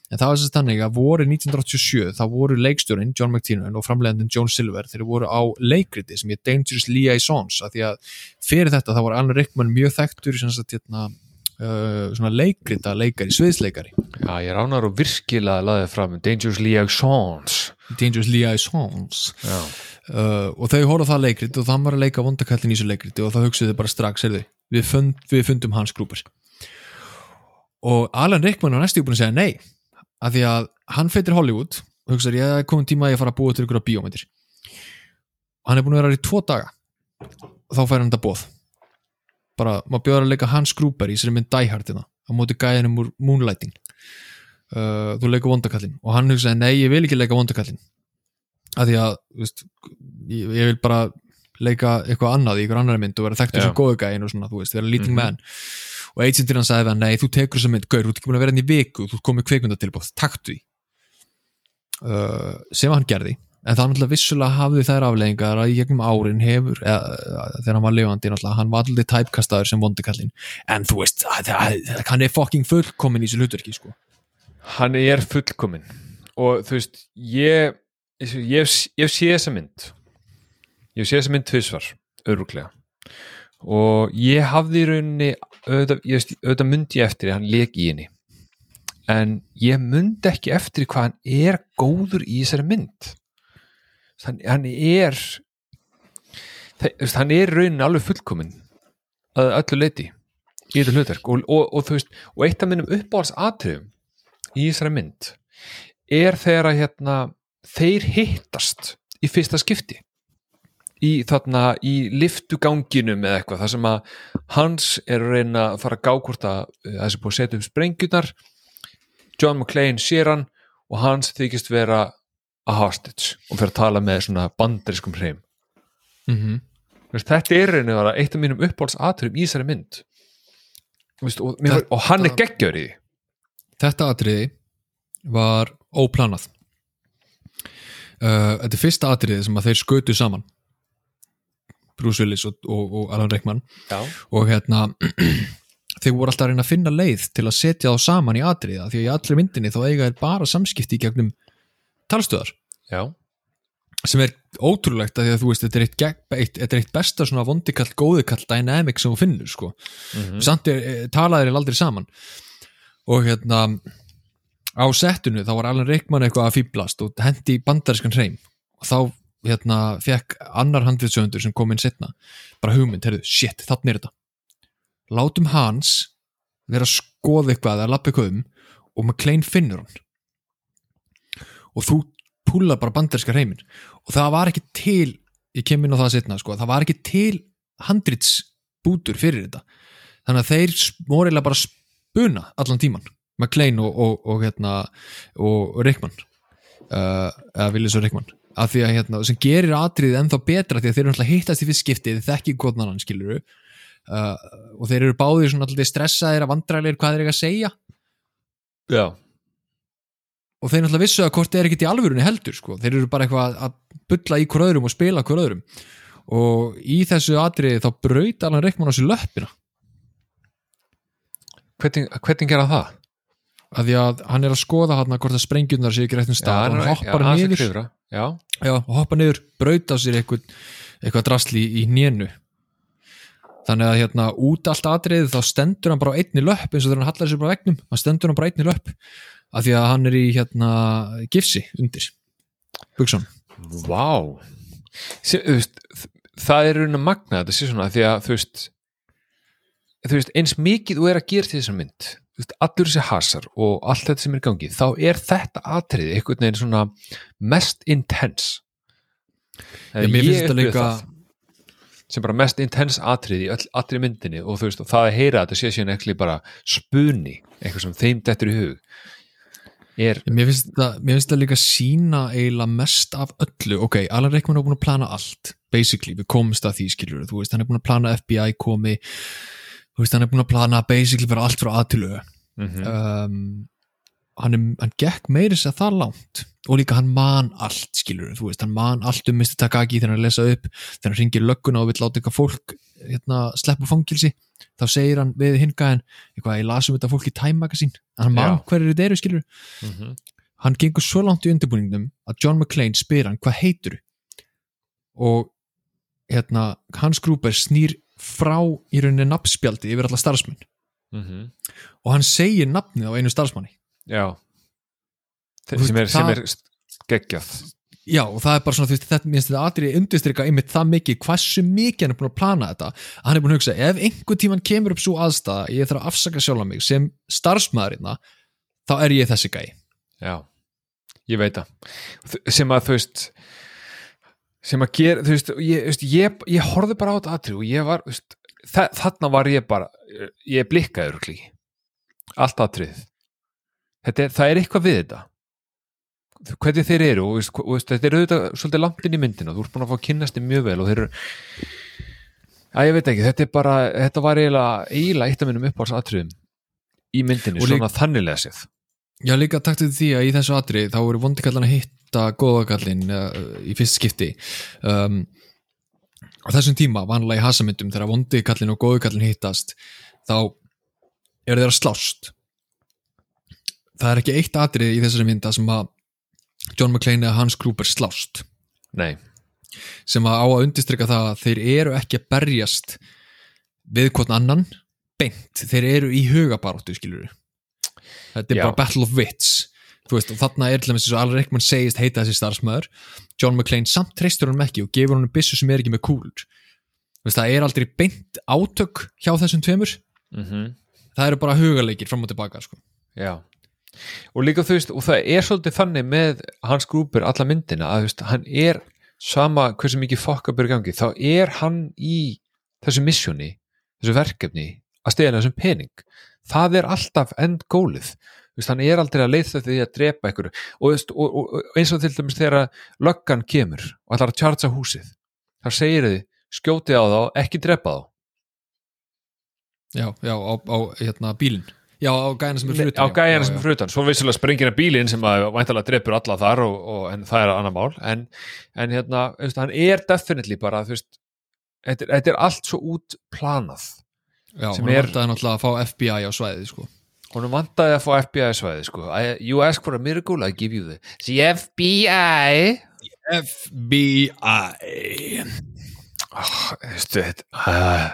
En það var þess að þannig að voru 1987 þá voru leikstjórinn John McTiernan og framleiðandinn John Silver þeir voru á leikriti sem er Dangerous Liaisons af því að fyrir þetta þá var Alan Rickman mjög þekktur sagt hérna uh, svona leikrita leikari, sviðsleikari. Já, ég ránar og virkilega laðið fram Dangerous Liaisons Dangerous Liaisons uh, og þau horfðu á það leikrit og það var að leika vondakallin í þessu leikriti og það hugsuðu bara strax, heyrðu, við, fund, við fundum hans grúpar og Alan Rickman var næstu búin að segja nei af því að hann feitir Hollywood og hugsaður ég komin tíma að ég fara að búa til ykkur á bíómyndir. Og hann er búin að vera í tvo daga. Og þá fær hann þetta bóð bara, maður bjóður að leika hans grúpar í sér mynd Die Hard hérna á móti gæðinum úr Moonlighting uh, þú leikur vondakallin og hann hugsaði nei, ég vil ekki leika vondakallin af því að veist, ég, ég vil bara leika eitthvað annað í ykkur annari mynd og vera þekktur Já. sem góðu gæðin og svona, þú veist, vera leading Mhm. man og agentir hann sagði hann, nei, þú tekur þessa mynd gaur, þú ert ekki búin að vera hann í viku, þú komið kveikmyndatilbóð, taktu því uh, sem hann gerði en það náttúrulega vissulega hafði þær afleggingar að í gegnum árin hefur eða, þegar hann var lifandi náttúrulega, hann var alltaf tæpkastaður sem vondikallin en þú veist, hann er fucking fullkomin í þessu hlutverki sko. hann er fullkomin og þú veist, ég ég, ég, ég sé þessa mynd. Ég sé þessa mynd tvisvar öruglega og ég hafði í rauninni auðvitað, auðvitað myndi ég eftir hann leik í henni. En ég myndi ekki eftir hvað hann er góður í þessari mynd hann, hann er hann er í rauninni alveg fullkomin að öllu leiti í þetta hlutverk. Og, og, og þú veist, og eitt af minnum uppáhalds atriðum í þessari mynd er þegar að hérna, þeir hittast í fyrsta skipti í þarna í liftuganginum eða eitthvað þar sem að hans er að reyna að fara að gá hvort að uh, þessi búið að setja upp sprengjurnar. John McClane sér hann og hans þykist vera að hostage og fyrir að tala með svona bandariskum hreim. Mm -hmm. Þetta er reyni að vera eitt af mínum uppáhalds atriðum í þessari mynd. Veist, og, Þetta- og hann er geggjör í þetta atriði var óplanað uh, þetta er fyrsta atriðið sem að þeir skötu saman. Bruce Willis og, og, og Alan Rickman. Já, og hérna (clears throat) þeir voru alltaf að reyna að finna leið til að setja þá saman í atriða því að í allri myndinni þá eiga þeir bara samskipti gegnum talstöðar. Já, sem er ótrúlegt að því að þú veist þetta er eitt, eitt, er eitt besta svona vondikall, góðikall dynamic sem þú finnur sko. Mhm. samt er, eh, talaðir er aldrei saman. Og hérna á settinu þá var Alan Rickman eitthvað að fýblast og hendi bandariskan hreim. Og þá hérna fekk annar handriðsöfundur sem kom inn setna bara hugmynd, heyrðu, shit, þannig er þetta. Látum hans vera að skoða eitthvað eða lappa eitthvað um og McLean finnur hann og þú púlar bara bandarinska hreimin. Og það var ekki til ég kem inn á það setna, sko, það var ekki til handritsbútur fyrir þetta. Þannig að þeir morilega bara spuna allan tíman McLean og, og, og hérna og Rickman uh, eða Willis og Rickman. Af því að hérna, sem gerir atriðið ennþá betra því að þeir eru alltaf hittast í fyrst skiptið þið þekki hvort annan skiluru uh, og þeir eru báðir svona alltaf stressaðir að vandræðir hvað þeir eru að segja. Já, og þeir náttúrulega vissu að hvort er ekkert í alvörunni heldur sko. þeir eru bara eitthvað að bulla í hver öðrum og spila hver öðrum. Og í þessu atriði þá braut Alan Rickman á sér löppina. Hvernig, hvernig gera það? af því að hann er að skoða hann hvort að sprengjurnar séu ekki réttum stað og hoppar að niður. já, já, hoppar niður, braut á sér eitthvað, eitthvað drasli í, nénu þannig að hérna út allt atriðið þá stendur hann bara á einni löpp eins og þegar hann hallar sér bara vegnum hann stendur hann bara á einni löpp af því að hann er í hérna gifsi undir. Bugson Vá. Sér, það er raun að magna þetta sé svona því að þú veist, þú veist eins mikið þú er að gera til þessa mynd veist, allur þessi hasar og allt þetta sem er í gangi þá er þetta atriði einhvern veginn svona mest intense. Já, mér finnst þetta líka sem bara mest intense atriði í allri myndinni og þú veist, og það að heyra þetta sé síðan ekki bara spuni eitthvað sem þeim dettur í hug er, Mér finnst það, mér finnst það líka sína eiginlega mest af öllu. Ok, Alan Rickman er búin að plana allt basically, við komumst að því skilur þú veist, hann er búin að plana FBI komi þú veist, hann er búin að plana basically bara allt frá aðtölu mm um, hann, hann gekk meiri sér það langt. Og líka hann man allt skilur þú veist, hann man allt um Mr. Takagi þegar hann lesa upp, þegar hann ringir lögguna og vill láta eitthvað fólk hérna, sleppa úr fangilsi þá segir hann við hingaðin ég las um þetta fólk í Time Magazine. Hann man Já. hverju þetta eru skilur -hmm. hann gengur svo langt í undirbúningnum að John McClane spyr hann hvað heitur og hérna, Hans Gruber snýr frá í rauninni nafnspjaldi yfir alla starfsmenn. Mm og hann segir nafnið á einu starfsmanni. Já. Veist, sem er, er geggjað já og það er bara svona þú veist þetta minnst þetta atriði undirstrykka einmitt það mikið hversu mikið hann er búin að plana þetta. Hann er búin að hugsa ef einhver tíman kemur upp svo aðstæða ég þarf að afsaka sjálf mig sem starfsmaðurinn þá er ég þessi gæi. Já, ég veit það. Sem að þú veist sem að gera, þú veist ég, ég, ég horfði bara á þetta atrið og ég var, veist, þa þarna var ég bara ég blikkaði örgli allt er, það er eitthvað við þetta hvernig þeir eru og, veist, og veist, þetta er auðvitað svolítið langt inn í myndina. Þú ert búin að fá kynnast þið mjög vel og þeir eru að ég veit ekki, þetta er bara þetta var eiginlega, eiginlega eitt af minnum uppáhalsatriðum í myndinni, Og líka- svona þannilega séð Já, líka takt til því að í þessu atri þá voru vondikallan að hitta góðakallin uh, í fyrst skipti. Um, á þessum tíma vanlega í hasamyndum þegar vondikallin og góðakallin hittast þá eru þeir að slást. Það er ekki eitt atrið í þessari mynda sem að John McClane eða Hans Gruber slást. Nei, sem að á að undistrykka það að þeir eru ekki að berjast við hvort annan beint, þeir eru í hugabaróttu skilur þetta er Já. bara battle of wits. Veist, og þarna er til dæmis eins og Alan Rickman segist heita þessi starfsmæður John McClane samt treystur hann ekki og gefur hann byssu sem er ekki með Þú veist, það er aldrei beint átök hjá þessum tveimur. Mhm. Það eru bara hugaleikir fram og tilbaka sko. Já og líka þú veist, og það er svolítið þannig með Hans Gruber alla myndina að veist, hann er sama hversu mikið fokkabur gangi, þá er hann í þessu missjóni þessu verkefni að stegja þessum pening. Það er alltaf end gólið hann er aldrei að leita því að drepa ykkur og, veist, og, og, og eins og til dæmis þegar löggan kemur og ætlar að tjartsa húsið þá segir þið, skjótið á þá ekki drepa þá. Já, já, á, á hérna, bílinn já, á gæjana sem er fyrir á já. Já, sem já. er fyrir utan svo vissulega sprengina bílinn sem að væntalega drepur alla þar og, og, en það er annar mál en, en hérna, veist, hann er definitely bara, þú veist þetta, er- þetta er allt svo útplanað já, sem hún er- vantaði náttúrulega að fá FBI á svæðið sko. honum vantaði að fá FBI svæði sko. I, you ask for a miracle, I give you the the FBI FBI oh, veistu, þetta uh,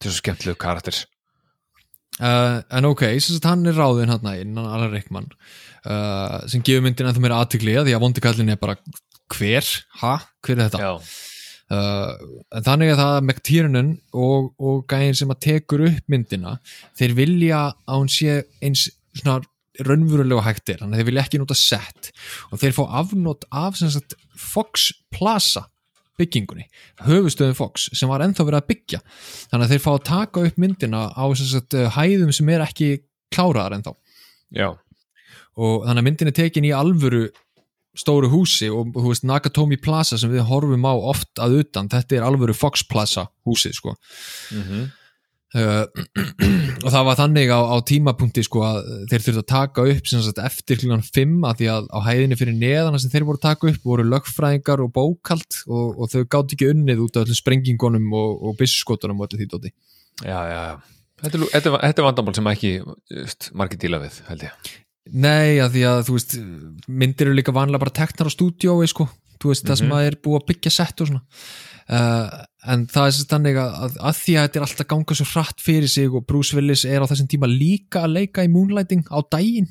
þetta er svo skemmtilegu karakter uh, en ok, sem sagt hann er ráðinn hann inn, hann Alan Rickman uh, sem gefur myndin ennþá meira aðtikli því að vondikallin er bara hver, ha, hver er þetta? Uh, en þannig að það McTiernan og, og gæðin sem að tekur upp myndina þeir vilja að hún sé eins svona raunverulega hægt er, þannig að þeir vilja ekki nota set. Og þeir fá afnót af sem sagt Fox Plaza byggingunni, höfustöðum Fox sem var ennþá verið að byggja. Þannig að þeir fá að taka upp myndina á sagt uh, hæðum sem er ekki kláraðar ennþá. Já, og þannig að myndin er tekin í alvöru stóru húsi og þú veist Nakatomi Plaza sem við horfum á oft að utan, þetta er alvöru Fox Plaza húsið sko. Mm uh, (clears throat) og það var þannig á, á tímapunkti sko að þeir þurftu að taka upp sagt eftir klukkan 5 að því að á hæðinni fyrir neðana sem þeir voru að taka upp voru lögfræðingar og bókald og, og þau gátt ekki unnið út af öllum sprengingunum og, og byssuskotunum og öllu því dóti. Já, já, já. Þetta, er, þetta, þetta er vandamál sem ekki just, margir díla við, held ég. Nei, að því að veist myndir eru líka vanlega bara teknar á stúdíói sko, þú veist, það sem að er búið að byggja sett og svona. Uh, en það er sem þannig að, að, að því að þetta er alltaf ganga svo hratt fyrir sig og Bruce Willis er á þessum tíma líka að leika í Moonlighting á daginn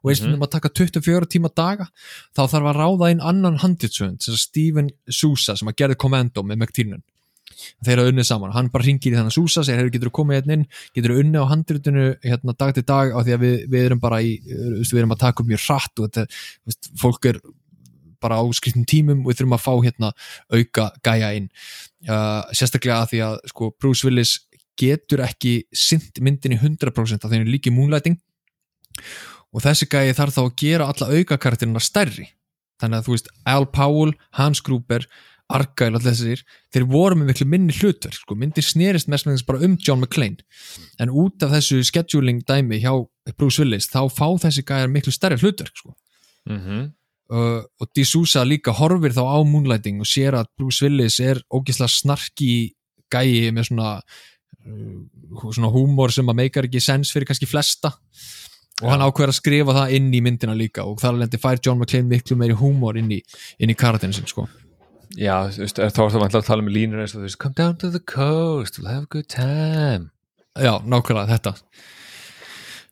og eins og mm að taka 24 tíma daga þá þarf að ráða inn annan handitsönd sem Steven Sousa sem að gerði Commando með McTiernan. Þeir eru unnið saman, hann bara ringir í þannig Súsa segir, hefur getur þú komið hérna inn, getur þú unnið á handritinu hérna dag til dag á því að við, við erum bara í, við erum að taka upp mjög hratt og þetta, fólk er bara á skriftum tímum og við þurfum að fá hérna auka gæja inn uh, sérstaklega að því að sko Bruce Willis getur ekki sint myndinni 100% af því er líki Moonlighting. Og þessi gæji þarf þá að gera alla aukakartirina stærri. Þannig að þú veist Al Powell, Hans Gruber Argyle, allir þessir, þeir voru með miklu minni hlutverk, sko, myndir snerist mest með þess bara um John McClane, en út af þessu scheduling dæmi hjá Bruce Willis, þá fá þessi gæjar miklu stærri hlutverk, sko, mm -hmm. Uh, og D'Souza líka horfir þá á Moonlighting og sér að Bruce Willis er ógislega snarki gæji með svona uh, svona húmor sem að meikar ekki sens fyrir kannski flesta. Og hann ákveður að skrifa það inn í myndina líka og þar lendi fær John McClane miklu meiri húmor inn í, inn í karatinn sin, sko. Já, þú veist, þá er það vantilega að tala með línur eins og þú veist, come down to the coast, we'll have a good time. Já, nákvæmlega þetta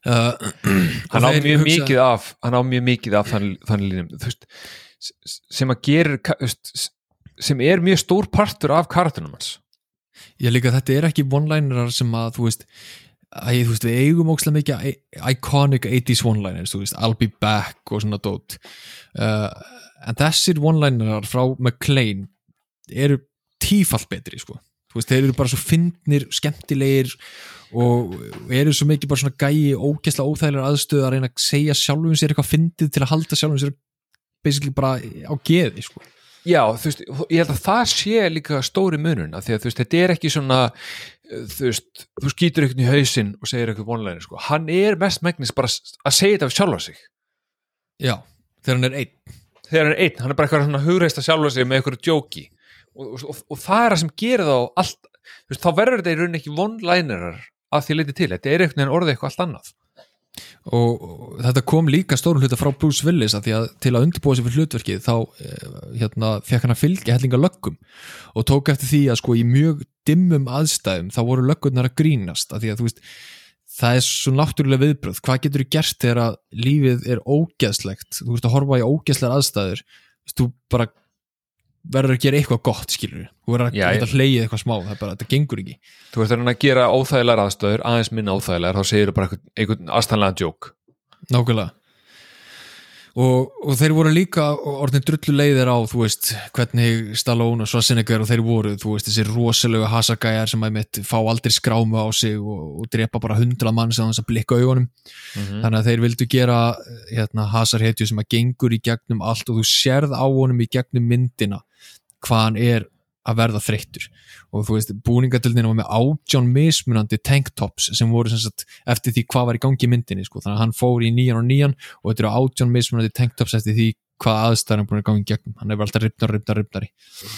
(clears throat) hann á mjög mikið af hann á mjög mikið af þann, línum. Sem að gerir sem er mjög stór partur af karatunum hans. Ég líka þetta er ekki one-linerar sem að þú veist, að, þú veist við eigum ókslega mikið iconic 80s one-liners, þú veist, I'll be back og svona dót. Uh, en þessir one-linerar frá McLean eru tífall betri sko, veist, þeir eru bara svo fyndnir, skemmtilegir og eru svo mikið bara svona gæi ógæslega óþægilegar aðstöð að reyna að segja sjálfum sér eitthvað fyndið til að halda sjálfum sér basically bara á geði sko. Já, þú veist, ég held að það sé líka stóri munun, af því að þú veist, þetta er ekki svona þú veist, þú skýtur einhvern í hausinn og segir eitthvað vonlegin, sko, hann er mest megnis bara að segja þetta af sjálfa sig. Já, þegar hann er einn. Þegar hann er einn, hann er bara eitthvað svona hugreist að sjálfa sig með eitthvað djóki og, og, og, það er það sem gerir þá allt, veist, þá verður þetta í rauninni ekki vonlænerar að því leiti til, þetta er einhvern veginn orðið eitthvað allt annað. Og, þetta kom líka stórum hluta frá Bruce Willis að því að til að undirbúa sig fyrir hlutverkið þá eh, hérna, fekk hann að fylgja hellinga löggum og tók eftir því að sko í mjög dimmum aðstæðum þá voru löggurnar að grínast að því að þú veist það er svo náttúrulega viðbröð, hvað getur þú gert þegar að lífið er ógeðslegt? Þú veist að horfa í ógeðslegar aðstæður. Þú bara verður að gera eitthvað gott skilur þú verður að geta hleyið eitthvað smá það bara, þetta gengur ekki. Þú þannig að gera óþægilegar aðstöður aðeins minna óþægilegar, þá segir þú bara einhvern, einhvern aðstæðanlega djók Nákvæmlega. Og, og þeir voru líka orðin drullu leiðir á þú veist, hvernig Stallone og Schwarzenegger og þeir voru, þú veist, þessi rosalegu hasagæjar sem að mitt fá aldrei skrámu á sig og, og drepa bara hundra mann sem þess að blikka augunum. Mhm. þannig að þeir vildu gera hérna, hasarhetju sem að gengur í gegnum allt og þú sérð á honum í gegnum myndina hvað hann er að verða þreyttur. Og þú veist, búningadildina var með átján mismunandi tanktops sem voru sem sagt, eftir því hvað var í gangi í myndinni sko. þannig að hann fór í nýjan og nýjan og þetta eru átján mismunandi tanktops eftir því hvað aðstæðan er búin að gangi í gegnum. Hann er alltaf ripnar, ripnar, ripnari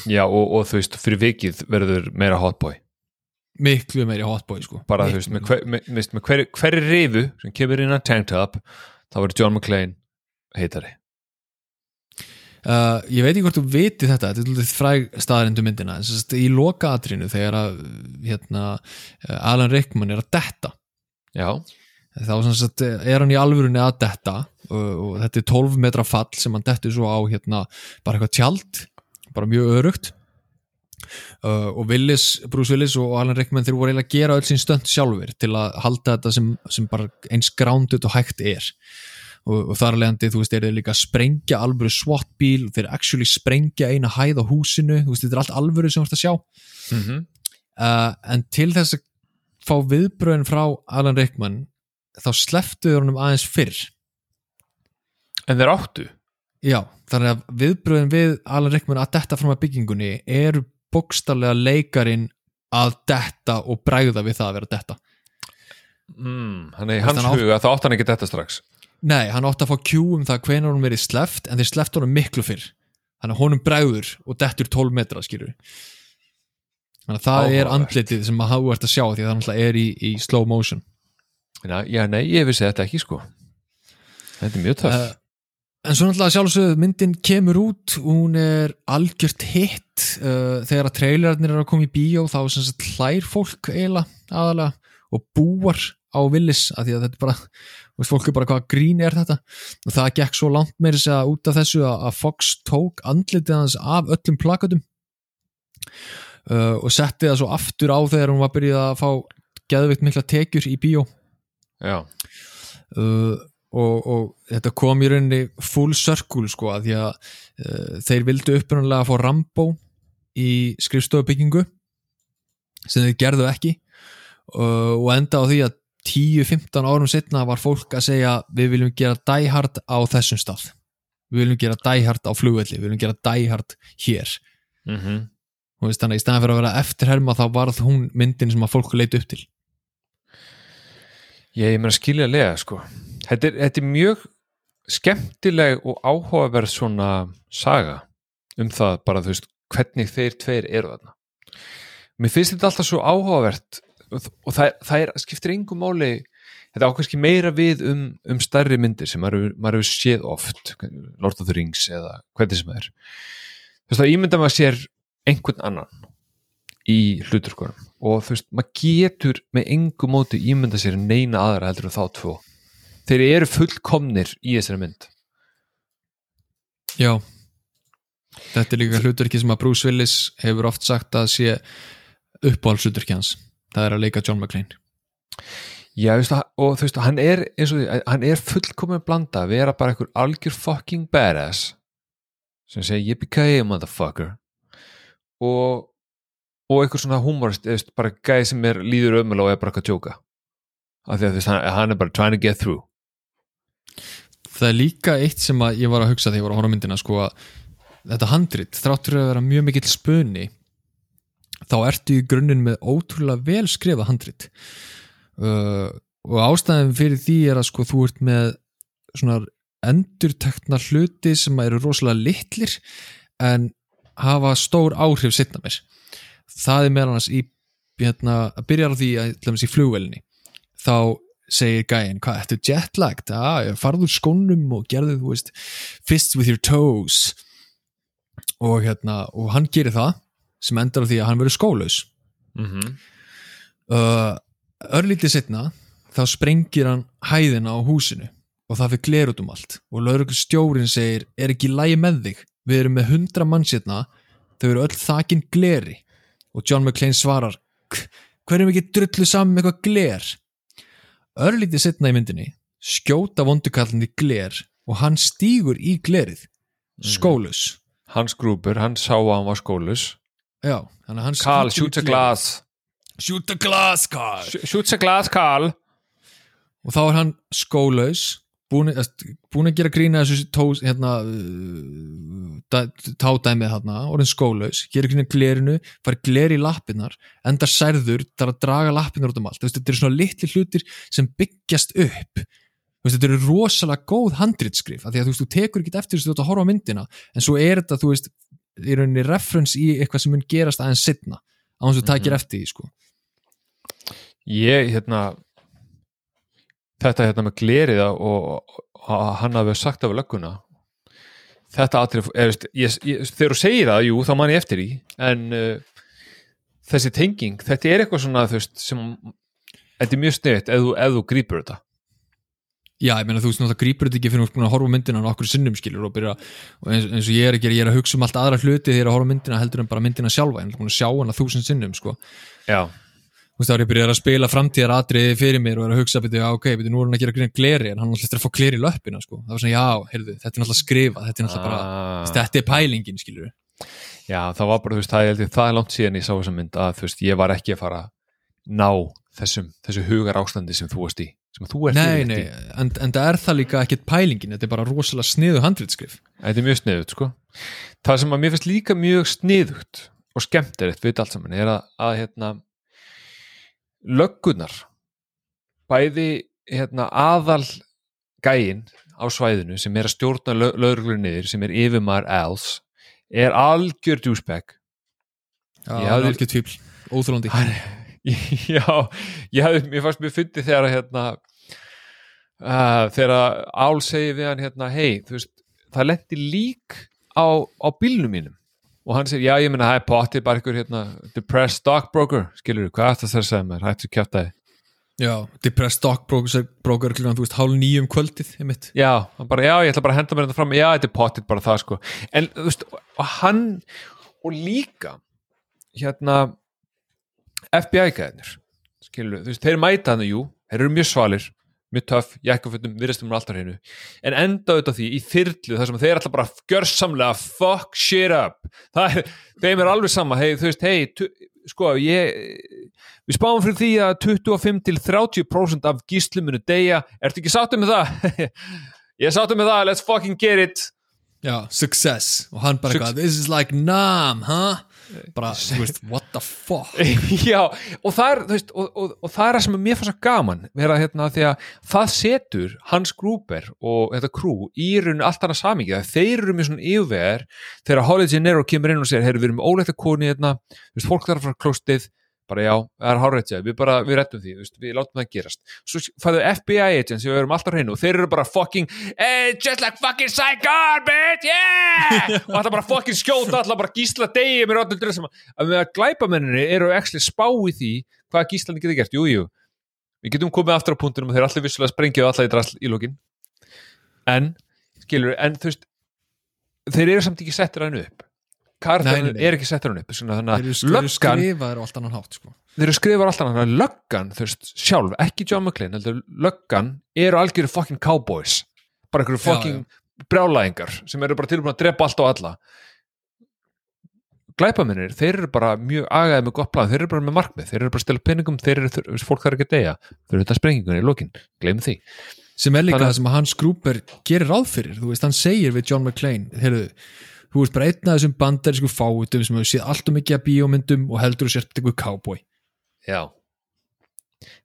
já og, og þú veist, fyrir vikið verður meira hotboy miklu meiri hotboy sko. bara þú veist, með, hver, með, með, hverju, hverju rifu sem kemur inn að tank top þá verður John McClane heitari Uh, ég veit ekki hvort þú viti þetta þetta er lítið fræg staðarindu myndina en sem sagt, í lokaatrinu þegar að hérna, uh, Alan Rickman er að detta. Já, þá sagt, er hann í alvörunni að detta og, og þetta er 12 metra fall sem hann dettur svo á hérna, bara eitthvað tjald bara mjög örugt uh, og Willis, Bruce Willis og Alan Rickman þeir voru eiginlega að gera öll sín stönd sjálfur til að halda þetta sem, sem bara eins grándut og hægt er og, og þar að leiðandi, þú veist, þeir líka að sprengja alvöru SWAT bíl, þeir actually sprengja eina hæð á húsinu, þú veist, þetta er allt alvöru sem þú ert að sjá. Mm uh, en til þess að fá viðbröðin frá Alan Rickman þá sleftu þeir honum aðeins fyrr. En þeir áttu? Já, þannig að viðbröðin við Alan Rickman að detta fram að byggingunni eru bókstarlega leikarin að detta og bræða við það að vera detta. Mm, Veist, hans huga þá átt hann ekki þetta strax nei, hann átti að fá kjú um það hvenar hún verið sleft en þeir sleftu honum miklu fyrr. Þannig að honum bræður og dettur 12 metra skilur þannig að það er Áhugavert. andlitið sem að hafa ert að sjá því að það er í, í slow motion. Já, já, nei, ég vissi þetta ekki sko. Þetta er mjög töff. Uh, en svo náttúrulega sjálfsögðu myndin kemur út hún er algjört hitt. Uh, þegar að trailerarnir eru að koma í bíó þá sem sagt hlær fólk eiginlega aðalega og búar á villis að því að þetta er bara veist, fólk er bara hvað grín er þetta? Og það gekk svo langt meiri segja út af þessu að, að Fox tók andlitið hans af öllum plakatum. Uh, og setti það svo aftur á þegar hún var byrjuð að fá geðvikt mikla tekjur í bíó. Já, uh, og, og þetta kom í rauninni full circle sko að því að uh, þeir vildu upprunalega að fá Rambo í skrifstofubyggingu sem þeir gerðu ekki. Uh, og enda á því að 10-15 árum setna var fólk að segja við viljum gera Die Hard á þessum stað. Við viljum gera Die Hard á flugvelli. Við viljum gera Die Hard hér. Mm og veist, þannig að í staðan fyrir að vera eftirherma þá varð hún myndin sem að fólk leit upp til. Ég, ég meina skilja lega sko. Þetta er, þetta er mjög skemmtileg og áhugaverð svona saga um það bara þú veist hvernig þeir tveir eru þarna. Mér finnst þetta alltaf svo áhugavert og, það, það er, skiptir engum máli. Þetta ákveðski meira við um, um stærri myndir sem maður, maður hefur séð oft Lord of the Rings eða hvernig sem það er. Þú veist að ímynda maður sér einhvern annan í hluturkonum og þú veist, maður getur með engum móti ímynda sér neina aðra heldur en þá tvo. Þeir eru fullkomnir í þessari mynd. Já. Þetta er líka hlutverki sem að Bruce Willis hefur oft sagt að sé uppáhaldshlutverki hans það er að leika John McClane. Já, veist, og þú veist, hann er eins og því, hann er fullkomin blanda að vera bara einhver algjör fucking badass sem segir yippee motherfucker. Og og einhver svona humorist, veist, bara gæði sem er líður ömulega og er bara eitthvað að tjóka af því að veist, hann, hann er bara trying to get through. Það er líka eitt sem ég var að hugsa þegar ég var að horfa myndina sko að þetta handrit, þráttur að vera mjög mikill spuni þá ertu í grunninn með ótrúlega vel skrifa handrit. Uh, og ástæðin fyrir því er að sko þú ert með svona endurtekna hluti sem eru rosalega litlir en hafa stór áhrif sittna mér það er meðal annars í hérna, að byrja á því að dæmis í flugvelinni þá segir gæinn, hvað, ertu jetlagged? Já, farðu úr skónum og gerðu, þú veist, fist with your toes. Og hérna, og hann gerir það sem endar á því að hann verður skólaus. Mm -hmm. uh, örlítið setna þá sprengir hann hæðina á húsinu og það fyrir gler út um allt. Og laurugl stjórin segir, er ekki lægi með þig? Við erum með hundra mannsitna þau eru öll þakin gleri. Og John McClane svarar "Hv- hverjum ekki drullu saman með eitthvað gler? Örlítið setna í myndinni skjóta vondukallandi gler og hann stígur í glerið skólus Hans Gruber, hann sá að hann var skólus já, þannig að hann í shoot glerið. glass. Shoot a glass Carl Sh- Shoot a glass, Carl og þá er hann skólaus búin, búin að gera grína þessu tós, hérna uh, tádæmið hérna, orðin skólaus gera grína glerinu, fari gler í lappinnar endar særður, þarf að draga lappinnar út um allt, þetta eru svona litli hlutir sem byggjast upp. Þetta eru rosalega góð handritsskrif af því að þú veist, þú tekur ekki eftir þess að þú ert að horfa á myndina en svo er þetta, þú veist í rauninni reference í eitthvað sem mun gerast aðeins setna, á þess að takir Mhm. eftir því sko. ég hérna þetta hérna með glerið og, og, hann hafi sagt af lögguna þetta ég, þegar þú segir það, jú, þá man ég eftir í en uh, þessi tenging þetta er eitthvað svona, veist sem, þetta er mjög sniðt ef þú, grípur þetta Já, ég meina þú veist náttúrulega grípur þetta ekki fyrir að horfa myndina á okkur sinnum skilur og byrja og eins, eins og ég er að gera, ég er að hugsa um allt aðra hluti þegar ég er að horfa myndina heldur en bara myndina sjálfa. En að sjá hana þúsund sinnum sko. Já, Þú veist þá er ég byrjað að spila framtíðar atriði fyrir mér og er að hugsa byrju, já ok, byrju, nú er hann að gera grína gleri en hann alltaf að fá gleri í löppina sko. Það var svona, já, heyrðu, þetta er náttúrulega skrifa þetta er náttúrulega bara, ah, þetta er pælingin skilur já, það var bara, þú veist, það held ég- það er langt síðan ég sá þessa mynd að, þú veist, ég var ekki að fara ná þessum, þessu hugar ástandi sem þú varst í, sem þú ert Nei, nei, en, en það er það líka ekkit pælingin, þetta er bara rosalega sniðu handritskrif Þetta er mjög sniðugt sko. Það sem að mér finnst líka mjög sniðugt og skemmtilegt við þetta allt saman er að, að hérna löggunar bæði hérna aðal gæin á svæðinu sem er að stjórna lö lögreglur niður sem er yfirmar Els er algjör djúsbæk Já, Ég það hafði- er algjör tvívl, óþólandi (laughs) Já, ég hafði, mér fannst mér fyndi þegar að hérna uh, þegar Ál segi við hann hérna, hei, þú veist, það lendi lík á, á bílnum mínum. Og hann segir, já, ég meina, það er pottið bara ykkur hérna, depressed stockbroker skilur þú, hvað er það að segja mér, hættu kjátt að Já, depressed stockbroker broker, klukkan, þú veist, hálf nýjum kvöldið einmitt. já, hann bara, já, ég ætla bara að henda mér þetta fram. Já, þetta er pottið bara það, sko. En, þú veist, og hann og líka hérna FBI-gæðinir skilur, þú veist, þeir mæta hann, jú þeir eru mjög svalir, mjög töff jakkafötum, virðastum alltaf hreinu. En enda auðvitað því í þyrlu þar sem þeir ætla bara gjörsamlega fuck shit up. Það er, þeim er alveg sama hei, þú veist, hei, sko ég við spáum fyrir því að 25 til 30% af gíslumunu deyja, ertu ekki sáttu með það? (laughs) ég sáttu með það, let's fucking get it. Já, success. Og hann bara Suc- this is like nam, huh? Bara, (laughs) þú veist, what the fuck? (laughs) Já, og það er, þú veist, og, og, og það er það sem er mér fannst að gaman vera hérna því að það setur Hans Gruber og þetta krú í rauninu allt annað samingi að þeir eru með svona yfirvegar þegar Holly Gennaro kemur inn og segir heyrðu, við erum óleitt að koni hérna, þú veist, fólk þarf að fara klóstið bara já, það er hárreitt við bara, við rettum því, veist, við látum það gerast. Svo fæðu FBI agents við erum alltaf hreinu og þeir eru bara fucking, hey, just like fucking Saigon, bitch, yeah! (laughs) Og alltaf bara fucking skjóta, alltaf bara gísla degi mér öllu dressum, að við að glæpamenninni eru actually spá í því hvað gíslandi getur gert, jú, jú við getum komið aftur á punktunum og þeir allir vissulega sprengið allar í drasl í lókin en, skilur, en þú veist þeir eru samt ekki settir hann upp Nei. er ekki settur hann upp Þeir þannig að þeir löggan sko. Þeir eru skrifar alltaf hann löggan, sjálf, ekki John McClane heldur, löggan eru algjöru fucking cowboys, bara einhverju fucking brjálæðingar sem eru bara tilbúin að drepa allt og alla. Glæpamennir, þeir eru bara mjög agaðið með gott plan, þeir eru bara með markmið þeir eru bara að stela peningum, þeir eru, veist, fólk þarf ekki að deyja þeir eru þetta sprengingunni í lokin, gleym því. Sem er líka það sem að Hans Gruber gerir ráð fyrir, þú veist, hann segir við John McClane, heyrðu, þú veist bara einn af þessum bandarísku fáutum sem hefur séð allt og mikið að bíómyndum og heldur þú sért eitthvað cowboy. Já.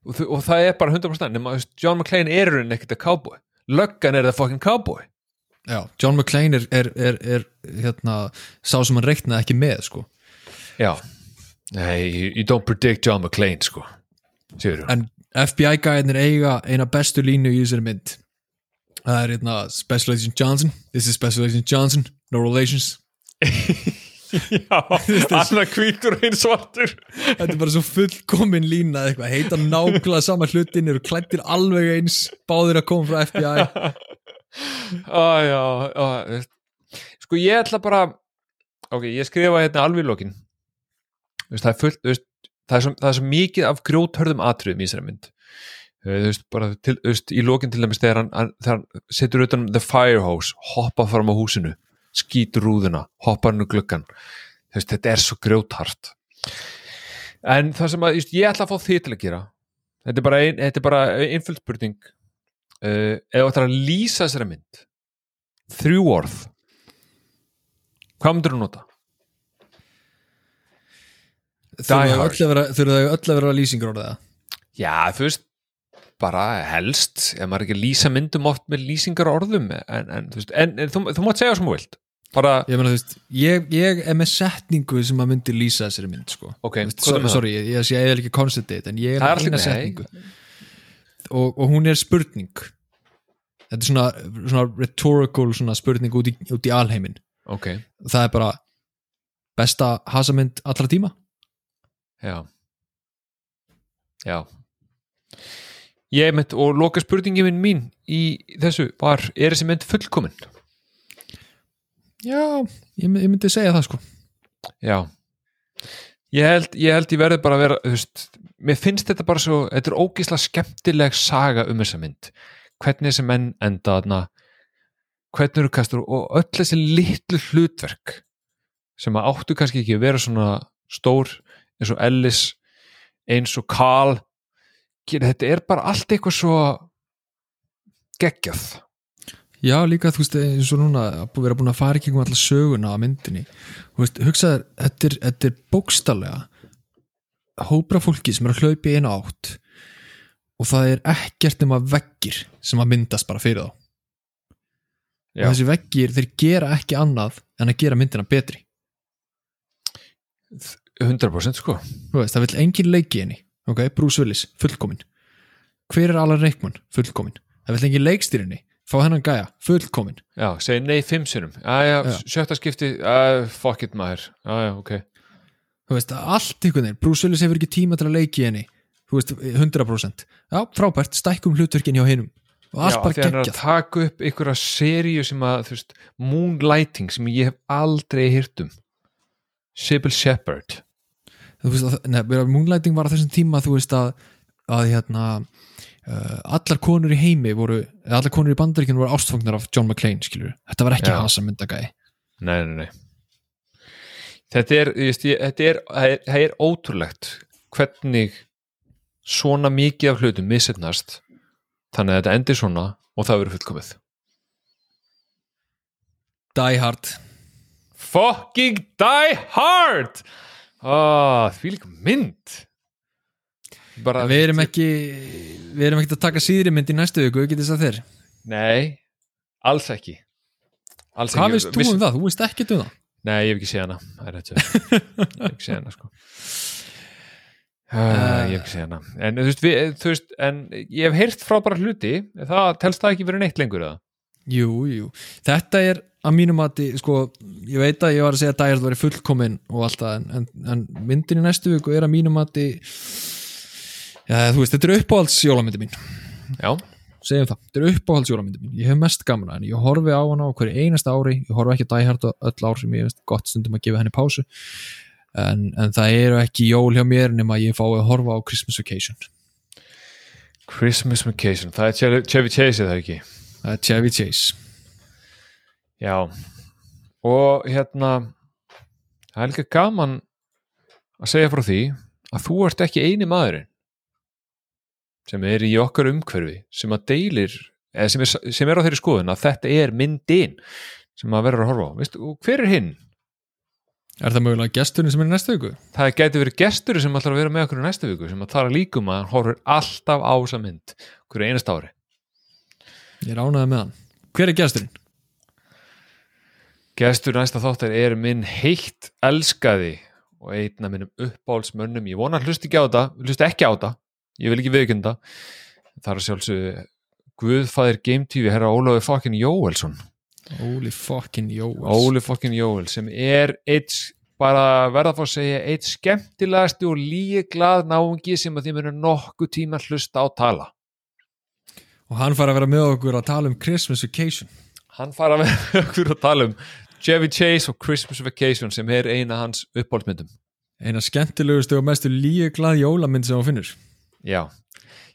Og, og það er bara 100% nema, John McClane er rauninni ekkert að cowboy. Löggan er það fucking cowboy. Já, John McClane er, er, er, er hérna, sá sem hann reiknaði ekki með, sko. Já, nei, you, you don't predict John McClane, sko. Sigur en FBI-gæðinir eiga eina bestu línu í þessari mynd það er hérna Special Agent Johnson. This is Special Agent Johnson, no relations. Já, annar hvítur og einn svartur. Þetta er bara svo fullkomin lína eitthvað, heita nákvæmlega sama hlutin eru klættir alveg eins báðir að koma frá FBI Á, já, veist. Sko ég ætla bara Ok, ég skrifa hérna alveg veist, Það er fullt það, er svo, það er svo mikið af grjóthörðum atriðum í þessari mynd þú veist, bara til, þú veist, í lokin til dæmis þegar hann, hann, þegar hann setur utan um the fire hose hoppa fram á húsinu skýtur rúðuna, hoppar hann úr gluggan þú veist, þetta er svo grjóthart. En það sem að, just, ég ætla að fá þið til að gera þetta er bara, ein, þetta er bara einföld spurning uh, ef þú ætlar að lýsa þessari mynd þrjú orð hvað myndir þú nota? Þurfa þau öll að vera lýsingur orðið það? Já, þú veist bara helst, ef maður ekki lýsa myndum oft með lýsingar orðum en, en, þú, veist, en, en þú, þú mátt segja sem þú vilt. Bara, Ég meina þú veist, ég, ég er með setningu sem að myndi lýsa þessari mynd sko. ok, Þú veist, so? Sorry, ég, ég sé eða ekki konceptið en ég er með eina setningu. Og, og hún er spurning. Þetta er svona, svona rhetorical svona spurning út í, út í alheimin ok, það er bara besta hasamynd allra tíma. Já. Já ég mynd, og loka spurningi minn mín í þessu var, er þessi mynd fullkomin? Já, ég, ég myndi segja það sko. Já. Ég held, ég held ég verði bara að vera veist, mér finnst þetta bara svo þetta er ógislega skemmtileg saga um þessa mynd. Hvernig þessi menn enda þarna hvernig eru kastur og öll þessi litlu hlutverk sem að áttu kannski ekki að vera svona stór eins og Ellis eins og Carl þetta er bara allt eitthvað svo geggjað. Já, líka þú veist eins og núna að vera búin að fara ekki um alltaf söguna á myndinni. Veist, hugsaður, þetta er, þetta er bókstallega hópra fólki sem er að hlaupa í eina átt og það er ekkert nema veggir sem að myndast bara fyrir þá. Já. og þessi veggir, þeir gera ekki annað en að gera myndina betri. 100% sko. Veist, það vill engin leiki henni ok, Bruce Willis, fullkomin hver er Alan Rickman, fullkomin það vill engin leikstýrinni, fá hennan gæja. Fullkomin, Já, segi nei fimm sinum Já. sjötta skipti, uh, fuck it maður. Æja, ok. Þú veist, allt einhvern veginn. Bruce Willis hefur ekki tíma til að leiki henni. Þú veist, 100% já, frábært, stækkum hlutverkin hjá hinum. Og allt Já, bara því hann er að geggjað. taka upp einhverja seríu sem að, þú veist, Moonlighting sem ég hef aldrei hýrt um. Sybil Shepherd að, neð, Moonlighting var á þessum tíma þú veist að, að hérna uh, allar konur í heimi voru allar konur í bandaríkinu voru ástfangnar af John McClane skilur, þetta var ekki Já. hans að mynda gæi. Nei, nei, nei. Þetta er, ég þetta er, er, það er ótrúlegt hvernig svona mikið af hlutum missetnast þannig að þetta endir svona og það verður fullkomið. Die Hard. Fucking Die Hard ah, Því líka mynd. Bara, við erum ekki við erum ekki að taka síðri mynd í næstu viku, getið það þér. Nei, alls ekki. Alls hvað ekki. veist þú um það, þú veist ekki um það? Nei, ég hef ekki séð hana Ég hef ekki séð hana sko. Uh, ég hef ekki séð hana. En þú veist, við, þú veist en ég hef heyrt frábæra hluti. Það telst það ekki verið neitt lengur eða jú, jú, þetta er að mínum að sko, ég veit að ég var að segja að Die Hard væri fullkomin og allt það en, en, en myndin í næstu viku er að mínum að já, þú veist, þetta er uppáhalds jólamyndi mín. Já, segjum það, þetta er uppáhalds jólamyndi mín. Ég hef mest gaman að henni, ég horfi á hana á hverju einasta ári, ég horfi ekki að Die Hard á öll ár sem ég veist gott stundum að gefa henni pásu. En, en það eru ekki jól hjá mér nema ég fái að horfa á Christmas Vacation. Christmas Vacation það er Chevy- Chase er það ekki það er Chevy Chase Já og hérna það er líka gaman að segja frá því að þú ert ekki eini maðurinn sem er í okkar umhverfi sem að deilir eða sem er, sem er á þeirri skoðun að þetta er myndin sem að verður að horfa á Veistu, og hver er hinn? Er það mögulega gesturinn sem er í næstu viku? Það gæti verið gestur sem ætlar að vera með okkur í næstu viku sem að tala líkum að hann horfur alltaf á þessa mynd hverju einast ári Ég er ánægði með hann. Hver er gesturinn? Gestur næsta þáttar er minn heitt elskaði og einn af minnum uppáhaldsmönnum ég vona að hlusta ekki á þetta, hlusta ekki á þetta ég vil ekki viðkynna það er að sjálfsögðu Guðfæðir Game TV herra Ólafur fokkin Jóelsson Óli fucking Jóels. Óli fokkin Jóel sem er eitt bara verða að fá að segja eitt skemmtilegasti og líglað náungi sem að þið munum nokkuð tíma hlusta á tala Og hann fara að vera með okkur að tala um Christmas Vacation. hann fara með okkur að tala um Chevy Chase og Christmas Vacation sem er eina hans uppáhaldsmyndum Eina skemmtilegustu og mestu líu glað jólamynd sem hann finnur. Já,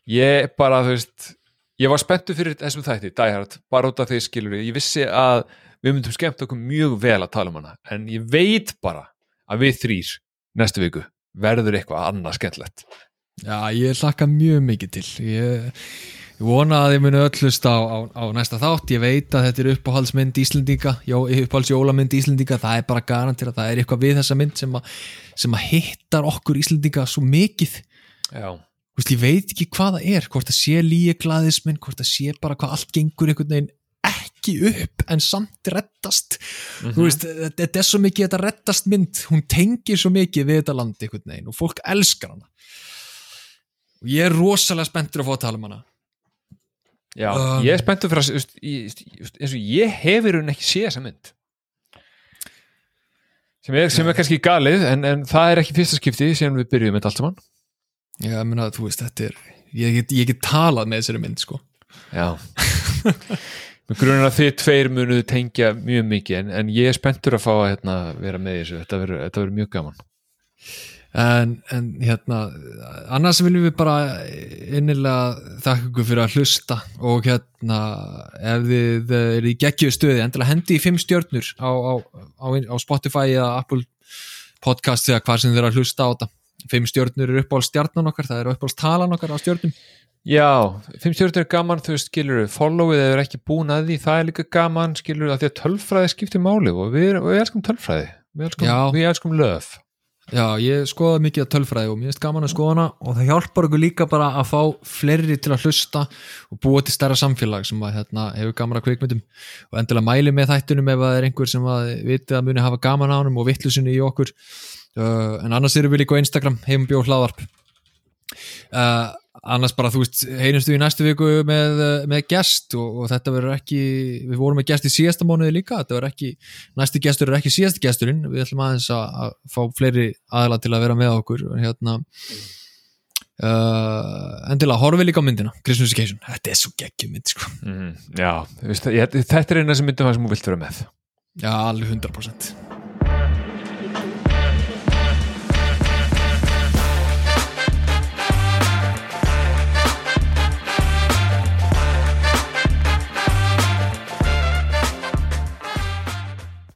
ég bara, þú veist, ég var spenntu fyrir þessum þætti, Hard, bara út af því skilur ég vissi að við myndum skemmt okkur mjög vel að tala um hana, en ég veit bara að við þrýr næstu viku verður eitthvað annað skemmtlegt. Já, ég hlakka mjög mikið til. Ég, Ég vona að þið munu öll hlusta á, á, á næsta þátt, ég veit að þetta er uppáhaldsmynd Íslendinga, jó, uppáhaldsjólamynd Íslendinga, það er bara garantið að það er eitthvað við þessa mynd sem, að, sem að hittar okkur Íslendinga svo mikið. Já, Þú veist, ég veit ekki hvað það er, hvort það sé líi glaðisminn, hvort það sé bara hvað allt gengur einhvern veginn ekki upp en samt reddast. Þú veist, þetta er svo mikið þetta reddast mynd, hún tengir svo mikið við þetta land einhvern veginn og fólk elskar hana. Og ég er rosalega spenntur að fá að tala um hana já. Um. ég er spenntur fyrir að eins og ég hefur hún ekki séð þessa mynd. Sem er, sem er kannski galið en, en það er ekki fyrsta skipti sem við byrjuðum með allt saman. Já, ég meina, þú veist, þetta er ég get, ég get talað með þessari mynd, sko. Já. (laughs) Með grunin að þið tveir munuðu tengja mjög mikið en, en ég er spenntur að fá að hérna, vera með þessu, þetta verður mjög gaman en, en hérna annars viljum við bara innilega þakka ykkur fyrir að hlusta og hérna ef þið eru í geggjöðu stöði endilega hendi í fimm stjörnur á, á, á, á Spotify eða Apple podcast eða hvað sem þið eru að hlusta á þetta. Fimm stjörnur eru uppáhalds stjarnan okkar það eru uppáhalds talan okkar á stjörnum. Já, fimm stjórnir er gaman, þú veist, skilur followið eða ekki búin að því, það er líka gaman skilur að því að tölfræði skiptir máli og við, við elskum tölfræði. Við elskum, við elskum löf Já, ég skoða mikið að tölfræði og mér finnst gaman að skoða hana og það hjálpar okkur líka bara að fá fleiri til að hlusta og búa til stærra samfélag sem að hérna, hefur gaman að kvikmyndum. Og endilega mæli með þættunum ef það er einhver sem að viti að muni hafa gaman á honum og vittlusinu í okkur. Uh, en annars erum við líka á Instagram heimbjó hlaðvarp. Uh, annars bara þú veist heyrimstu í næstu viku með, með gest og, og þetta verður ekki við vorum með gest í síðasta mánuði líka þetta verður ekki, næsti gestur er ekki síðasti gesturinn. Við ætlum aðeins að, að fá fleiri aðla til að vera með okkur hérna uh, endilega horfið líka á myndina Christmas Vacation, þetta er svo geggjum mynd sko. mm, Já, þetta er eina sem myndum það sem þú vilt vera með. Já, alveg 100%